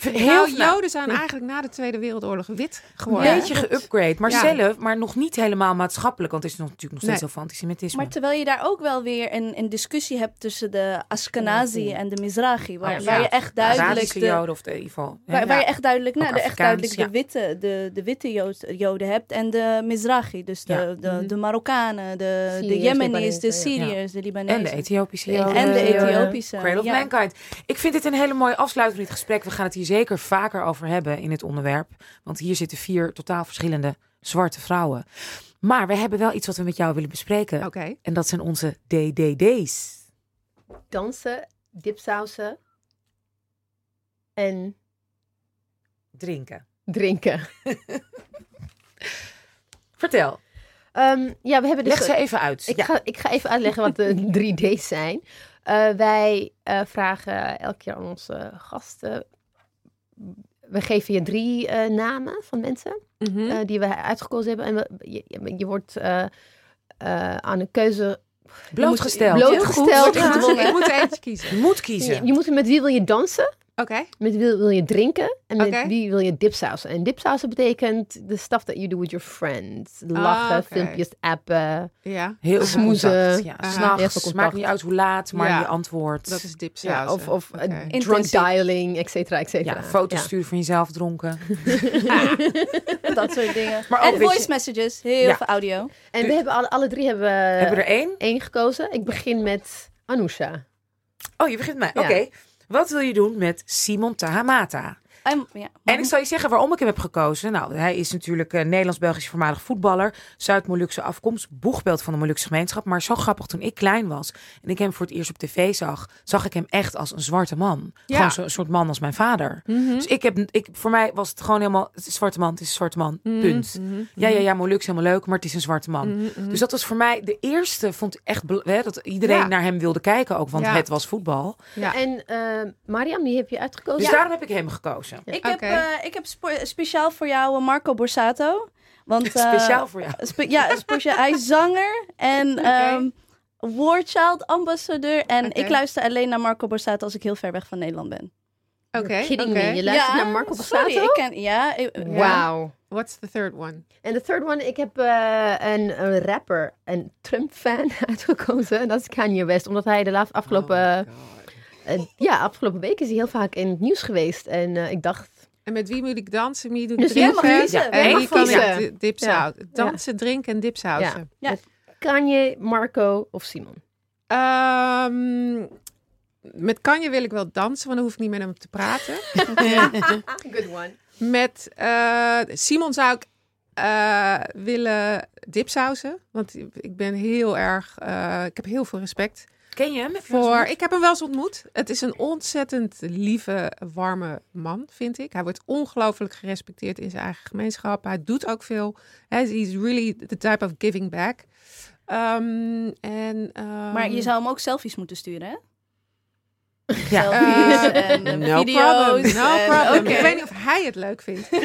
[SPEAKER 4] Heel nou, Joden zijn eigenlijk na de Tweede Wereldoorlog wit
[SPEAKER 1] een
[SPEAKER 4] geworden.
[SPEAKER 1] beetje geupgrade, maar
[SPEAKER 4] Ja.
[SPEAKER 1] zelf, maar nog niet helemaal maatschappelijk, want het is nog, natuurlijk nog steeds
[SPEAKER 4] Nee.
[SPEAKER 1] heel veel antisemitisme.
[SPEAKER 2] Maar terwijl je daar ook wel weer een, een discussie hebt tussen de Ashkenazi en de Mizrahi. Waar,
[SPEAKER 1] Oh,
[SPEAKER 2] waar je echt duidelijk de,
[SPEAKER 1] Joden of de, in ieder geval. ja.
[SPEAKER 2] Waar, waar je echt duidelijk, nou, de, echt duidelijk de witte, de, de witte Jood- Joden hebt en de Mizrahi. Dus de,
[SPEAKER 1] Ja.
[SPEAKER 2] de,
[SPEAKER 4] Mhm.
[SPEAKER 2] de Marokkanen, de, de
[SPEAKER 3] Syriërs,
[SPEAKER 2] Jemenis, de
[SPEAKER 3] Libanezen, ja.
[SPEAKER 2] Syriërs, de Libanezen.
[SPEAKER 1] En de Ethiopische
[SPEAKER 3] En
[SPEAKER 1] Joden.
[SPEAKER 2] En de Ethiopische.
[SPEAKER 1] Cradle of
[SPEAKER 2] ja.
[SPEAKER 1] Mankind. Ik vind dit een hele mooie afsluiting van dit gesprek. We gaan het hier zeker vaker over hebben in het onderwerp. Want hier zitten vier totaal verschillende zwarte vrouwen. Maar we hebben wel iets wat we met jou willen bespreken.
[SPEAKER 4] Oké.
[SPEAKER 1] En dat zijn onze DDD's.
[SPEAKER 3] Dansen, dipsausen en
[SPEAKER 1] Drinken.
[SPEAKER 3] drinken.
[SPEAKER 1] Vertel.
[SPEAKER 3] Ehm, ja, we hebben dus...
[SPEAKER 1] Leg ze even uit.
[SPEAKER 3] Ik,
[SPEAKER 1] Ja.
[SPEAKER 3] ga, ik ga even uitleggen wat de 3D's zijn. Eh, wij eh, vragen elke keer aan onze gasten. We geven je drie eh, namen van mensen
[SPEAKER 4] Mhm.
[SPEAKER 3] eh, die we uitgekozen hebben. En we, je, je- je wordt eh, eh, aan een keuze
[SPEAKER 1] Blootgesteld.
[SPEAKER 3] blootgesteld.
[SPEAKER 4] Ik moet er eentje kiezen.
[SPEAKER 1] Je moet
[SPEAKER 3] Je,
[SPEAKER 1] kiezen.
[SPEAKER 3] je moet met wie wil je dansen,
[SPEAKER 4] Oké.
[SPEAKER 3] met wie wil, wil je drinken en met wie wil je dipsausen. En dipsausen betekent the stuff that you do with your friends. Lachen,
[SPEAKER 4] Ah, oké.
[SPEAKER 3] filmpjes, appen.
[SPEAKER 4] Ja,
[SPEAKER 1] Heel
[SPEAKER 3] Smoezen.
[SPEAKER 1] contact. Ja, s'nachts.
[SPEAKER 3] Contact.
[SPEAKER 1] Maakt niet uit hoe laat, maar
[SPEAKER 4] Ja.
[SPEAKER 1] je antwoord.
[SPEAKER 4] dat is
[SPEAKER 3] Ja,
[SPEAKER 4] dipsaus.
[SPEAKER 3] of of eh,
[SPEAKER 4] Oké.
[SPEAKER 3] drunk
[SPEAKER 2] Intensief.
[SPEAKER 3] dialing, et cetera, et cetera.
[SPEAKER 1] ja, foto's
[SPEAKER 3] Ja.
[SPEAKER 1] sturen van jezelf dronken.
[SPEAKER 2] Dat soort dingen.
[SPEAKER 1] Maar ook,
[SPEAKER 2] en voice
[SPEAKER 1] je-
[SPEAKER 2] messages, heel
[SPEAKER 1] Ja.
[SPEAKER 2] veel audio.
[SPEAKER 3] En we hebben alle, alle drie hebben,
[SPEAKER 1] Hebben we er één?
[SPEAKER 3] één gekozen. Ik begin met Anousha.
[SPEAKER 1] Oh, je begint met mij.
[SPEAKER 3] Ja.
[SPEAKER 1] Oké. Wat wil je doen met Simon Tahamata?
[SPEAKER 2] En, ja,
[SPEAKER 1] En ik zal je zeggen waarom ik hem heb gekozen. Nou, hij is natuurlijk een Nederlands-Belgisch voormalig voetballer. Zuid-Molukse afkomst, boegbeeld van de Molukse gemeenschap. Maar zo grappig, toen ik klein was en ik hem voor het eerst op tv zag, zag ik hem echt als een zwarte man.
[SPEAKER 4] Ja.
[SPEAKER 1] Gewoon zo'n soort man als mijn vader.
[SPEAKER 4] Mhm.
[SPEAKER 1] Dus ik heb, ik, voor mij was het gewoon helemaal, het is een zwarte man, het is een zwarte man,
[SPEAKER 4] Mhm,
[SPEAKER 1] punt.
[SPEAKER 4] mhm,
[SPEAKER 1] Ja, ja, ja, Molukse helemaal leuk, maar het is een zwarte man. Dus dat was voor mij de eerste, vond ik echt, hè, dat iedereen
[SPEAKER 4] Ja.
[SPEAKER 1] naar hem wilde kijken ook, want
[SPEAKER 4] Ja.
[SPEAKER 1] het was voetbal.
[SPEAKER 4] Ja.
[SPEAKER 3] En eh, Mariam, die heb je uitgekozen.
[SPEAKER 1] Dus daarom heb ik hem gekozen.
[SPEAKER 2] Ik,
[SPEAKER 4] Oké.
[SPEAKER 2] heb, eh, ik heb spo- speciaal voor jou eh, Marco Borsato. Want, eh,
[SPEAKER 1] Speciaal voor jou.
[SPEAKER 2] spe- ja, speciaal. hij is zanger en ehm War Child ambassadeur. En ik luister alleen naar Marco Borsato als ik heel ver weg van Nederland ben.
[SPEAKER 4] Oké,
[SPEAKER 3] Kidding
[SPEAKER 4] oké.
[SPEAKER 3] me. Je luistert
[SPEAKER 2] Ja,
[SPEAKER 3] naar Marco Borsato?
[SPEAKER 2] Sorry, ik ken... Ja, ik- ja.
[SPEAKER 3] Wauw.
[SPEAKER 4] What's the third one?
[SPEAKER 3] En de third one, ik heb eh, een, een rapper, een Trump-fan uitgekozen. En dat is Kanye West. Omdat hij de laatste afgelopen, eh, ja, afgelopen week is hij heel vaak in het nieuws geweest. En eh, ik dacht,
[SPEAKER 4] En met wie moet ik dansen? Wie doet
[SPEAKER 3] Dus
[SPEAKER 2] jij mag
[SPEAKER 4] drinken?
[SPEAKER 2] kiezen.
[SPEAKER 1] Ja,
[SPEAKER 4] En
[SPEAKER 2] mag
[SPEAKER 4] wie kan
[SPEAKER 3] kiezen.
[SPEAKER 4] ik? Dansen, drinken en dipsausen.
[SPEAKER 3] Kanye, Marco of Simon?
[SPEAKER 4] Ehm, met Kanje wil ik wel dansen, want dan hoef ik niet met hem te praten.
[SPEAKER 3] Good one.
[SPEAKER 4] Met eh, Simon zou ik eh, willen dipsausen. Want ik ben heel erg... eh, ik heb heel veel respect
[SPEAKER 1] Ken je hem?
[SPEAKER 4] voor... Ik heb hem wel eens ontmoet. Het is een ontzettend lieve, warme man, vind ik. Hij wordt ongelooflijk gerespecteerd in zijn eigen gemeenschap. Hij doet ook veel. Hij is really the type of giving back. Ehm, en, ehm,
[SPEAKER 2] Maar je zou hem ook selfies moeten sturen, hè?
[SPEAKER 1] Ja.
[SPEAKER 4] Eh,
[SPEAKER 2] en eh,
[SPEAKER 4] no
[SPEAKER 2] video's.
[SPEAKER 4] problem, no
[SPEAKER 2] en-
[SPEAKER 4] problem. Ik weet niet of hij het leuk vindt.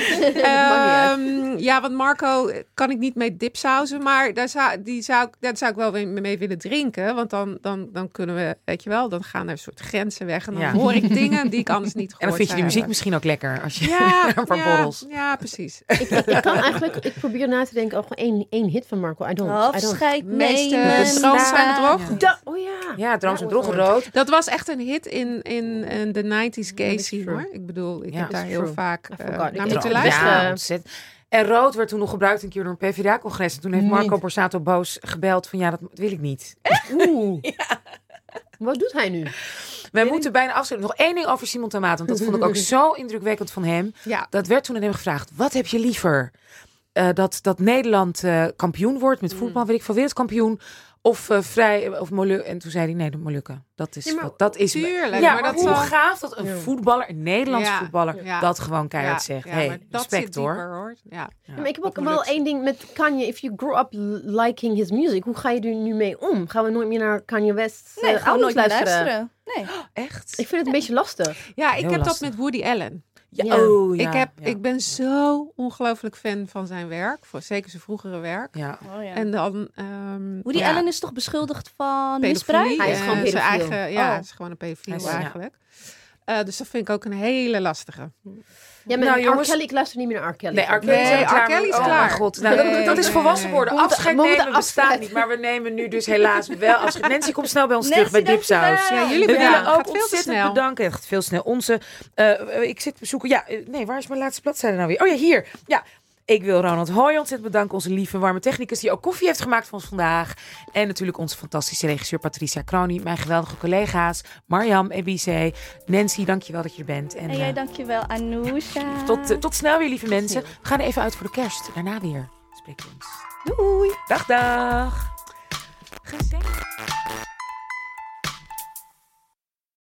[SPEAKER 4] Ehm, ja, want Marco kan ik niet mee dipsausen, maar daar zou, die zou, daar zou ik wel mee mee willen drinken. Want dan, dan, dan kunnen we, weet je wel, dan gaan er een soort grenzen weg. En dan
[SPEAKER 1] Ja.
[SPEAKER 4] hoor ik dingen die ik anders niet
[SPEAKER 1] En
[SPEAKER 4] gehoord
[SPEAKER 1] dan vind je die muziek
[SPEAKER 4] hebben.
[SPEAKER 1] misschien ook lekker. Als je
[SPEAKER 4] Ja,
[SPEAKER 1] een paar
[SPEAKER 4] ja,
[SPEAKER 1] borrels.
[SPEAKER 4] ja, precies.
[SPEAKER 3] Ik, ik, ik kan eigenlijk, ik probeer na te denken, oh, gewoon één, één hit van Marco. I don't, I don't.
[SPEAKER 2] Afscheid
[SPEAKER 4] Meeste
[SPEAKER 2] nemen.
[SPEAKER 4] stroom zijn bedrog.
[SPEAKER 1] Ja.
[SPEAKER 3] Oh ja.
[SPEAKER 1] Ja,
[SPEAKER 3] That was
[SPEAKER 1] droge rood.
[SPEAKER 4] Dat was echt een hit in, in, in de 90s gay
[SPEAKER 3] dat is
[SPEAKER 4] scene
[SPEAKER 3] true.
[SPEAKER 4] hoor. Ik bedoel, ik
[SPEAKER 1] Ja,
[SPEAKER 4] heb daar heel vaak eh,
[SPEAKER 3] forgot.
[SPEAKER 4] naar moeten
[SPEAKER 3] heb-
[SPEAKER 4] luisteren.
[SPEAKER 1] Ja, ontzettend. En rood werd toen nog gebruikt een keer door een PvdA-congres. En toen heeft Marco
[SPEAKER 3] Niet.
[SPEAKER 1] Borsato boos gebeld van ja, dat wil ik niet.
[SPEAKER 3] Oeh. Wat doet hij nu?
[SPEAKER 1] Wij moeten bijna afsluiten. Nog één ding over Simon Tamaat. Want dat vond ik ook zo indrukwekkend van hem.
[SPEAKER 4] Ja.
[SPEAKER 1] Dat werd toen aan hem gevraagd. Wat heb je liever? Eh, dat, dat Nederland eh, kampioen wordt met voetbal, weet ik veel, wereldkampioen. Of eh, vrij, of Molukken. En toen zei hij, nee, de Molukken. Dat is, wat, dat is
[SPEAKER 4] tuurlijk,
[SPEAKER 1] Ja,
[SPEAKER 4] maar dat
[SPEAKER 1] hoe
[SPEAKER 4] is-
[SPEAKER 1] gaaf dat een voetballer, een Nederlands
[SPEAKER 4] Ja,
[SPEAKER 1] voetballer,
[SPEAKER 4] ja.
[SPEAKER 1] dat gewoon keihard zegt.
[SPEAKER 4] ja,
[SPEAKER 1] hey,
[SPEAKER 4] maar dat
[SPEAKER 1] respect
[SPEAKER 4] zit
[SPEAKER 1] hoor.
[SPEAKER 4] dieper, hoor. Ja.
[SPEAKER 3] Maar ik heb ook wel één ding met Kanye. If you grow up liking his music, hoe ga je er nu mee om? Gaan we nooit meer naar Kanye West
[SPEAKER 2] Nee,
[SPEAKER 3] eh,
[SPEAKER 2] gewoon nooit
[SPEAKER 3] albums
[SPEAKER 2] meer
[SPEAKER 3] luisteren?
[SPEAKER 2] luisteren. Nee.
[SPEAKER 1] Echt?
[SPEAKER 3] Ik vind het een beetje lastig.
[SPEAKER 4] Ja, ik
[SPEAKER 1] Heel
[SPEAKER 4] heb
[SPEAKER 1] lastig.
[SPEAKER 4] dat met Woody Allen.
[SPEAKER 1] Ja,
[SPEAKER 3] Ja.
[SPEAKER 1] Oh, ja,
[SPEAKER 4] ik, heb,
[SPEAKER 1] ja.
[SPEAKER 4] ik ben zo ongelooflijk fan van zijn werk. Voor, zeker zijn vroegere werk.
[SPEAKER 1] Ja.
[SPEAKER 2] Oh, ja.
[SPEAKER 4] En dan... ehm
[SPEAKER 2] Woody
[SPEAKER 4] ja,
[SPEAKER 2] Allen is toch beschuldigd van
[SPEAKER 4] pedofilie.
[SPEAKER 2] misbruik?
[SPEAKER 3] Hij is gewoon
[SPEAKER 4] zijn
[SPEAKER 3] pedofiel.
[SPEAKER 4] eigen, Ja,
[SPEAKER 2] Oh.
[SPEAKER 4] is gewoon een pedofiel eigenlijk. Eh, dus dat vind ik ook een hele lastige.
[SPEAKER 3] Ja, maar
[SPEAKER 1] Nou,
[SPEAKER 3] R.
[SPEAKER 1] jongens-
[SPEAKER 3] Kelly, ik luister niet meer naar R. Kelly.
[SPEAKER 1] Nee, R. Kelly is
[SPEAKER 4] Nee,
[SPEAKER 1] klaar.
[SPEAKER 4] R. Kelly is
[SPEAKER 1] oh mijn god. Nou, dat,
[SPEAKER 4] Nee,
[SPEAKER 1] dat is volwassen worden. Afscheid nemen bestaat
[SPEAKER 3] afscheid.
[SPEAKER 1] niet. Maar we nemen nu dus helaas wel afscheid. Nancy, kom snel bij ons
[SPEAKER 2] Nancy,
[SPEAKER 1] terug bij Dipsaus.
[SPEAKER 4] Ja, jullie
[SPEAKER 1] willen ook ontzettend
[SPEAKER 4] snel.
[SPEAKER 1] bedanken. Gaat veel snel. Onze, eh, ik zit te zoeken. Ja, eh, nee, waar is mijn laatste bladzijde nou weer? Oh ja, hier. Ja. Ik wil Ronald Hooy ontzettend bedanken. Onze lieve warme technicus die ook koffie heeft gemaakt voor ons vandaag. En natuurlijk onze fantastische regisseur Patricia Kroni. Mijn geweldige collega's Marjam, Ebice, Nancy, dankjewel dat je er bent. En,
[SPEAKER 2] En jij
[SPEAKER 1] eh,
[SPEAKER 2] dankjewel, Anousha.
[SPEAKER 1] tot, eh, tot snel weer, lieve mensen. We gaan er even uit voor de kerst. Daarna weer spreken we ons.
[SPEAKER 2] Doei.
[SPEAKER 1] Dag, dag. Gezellig.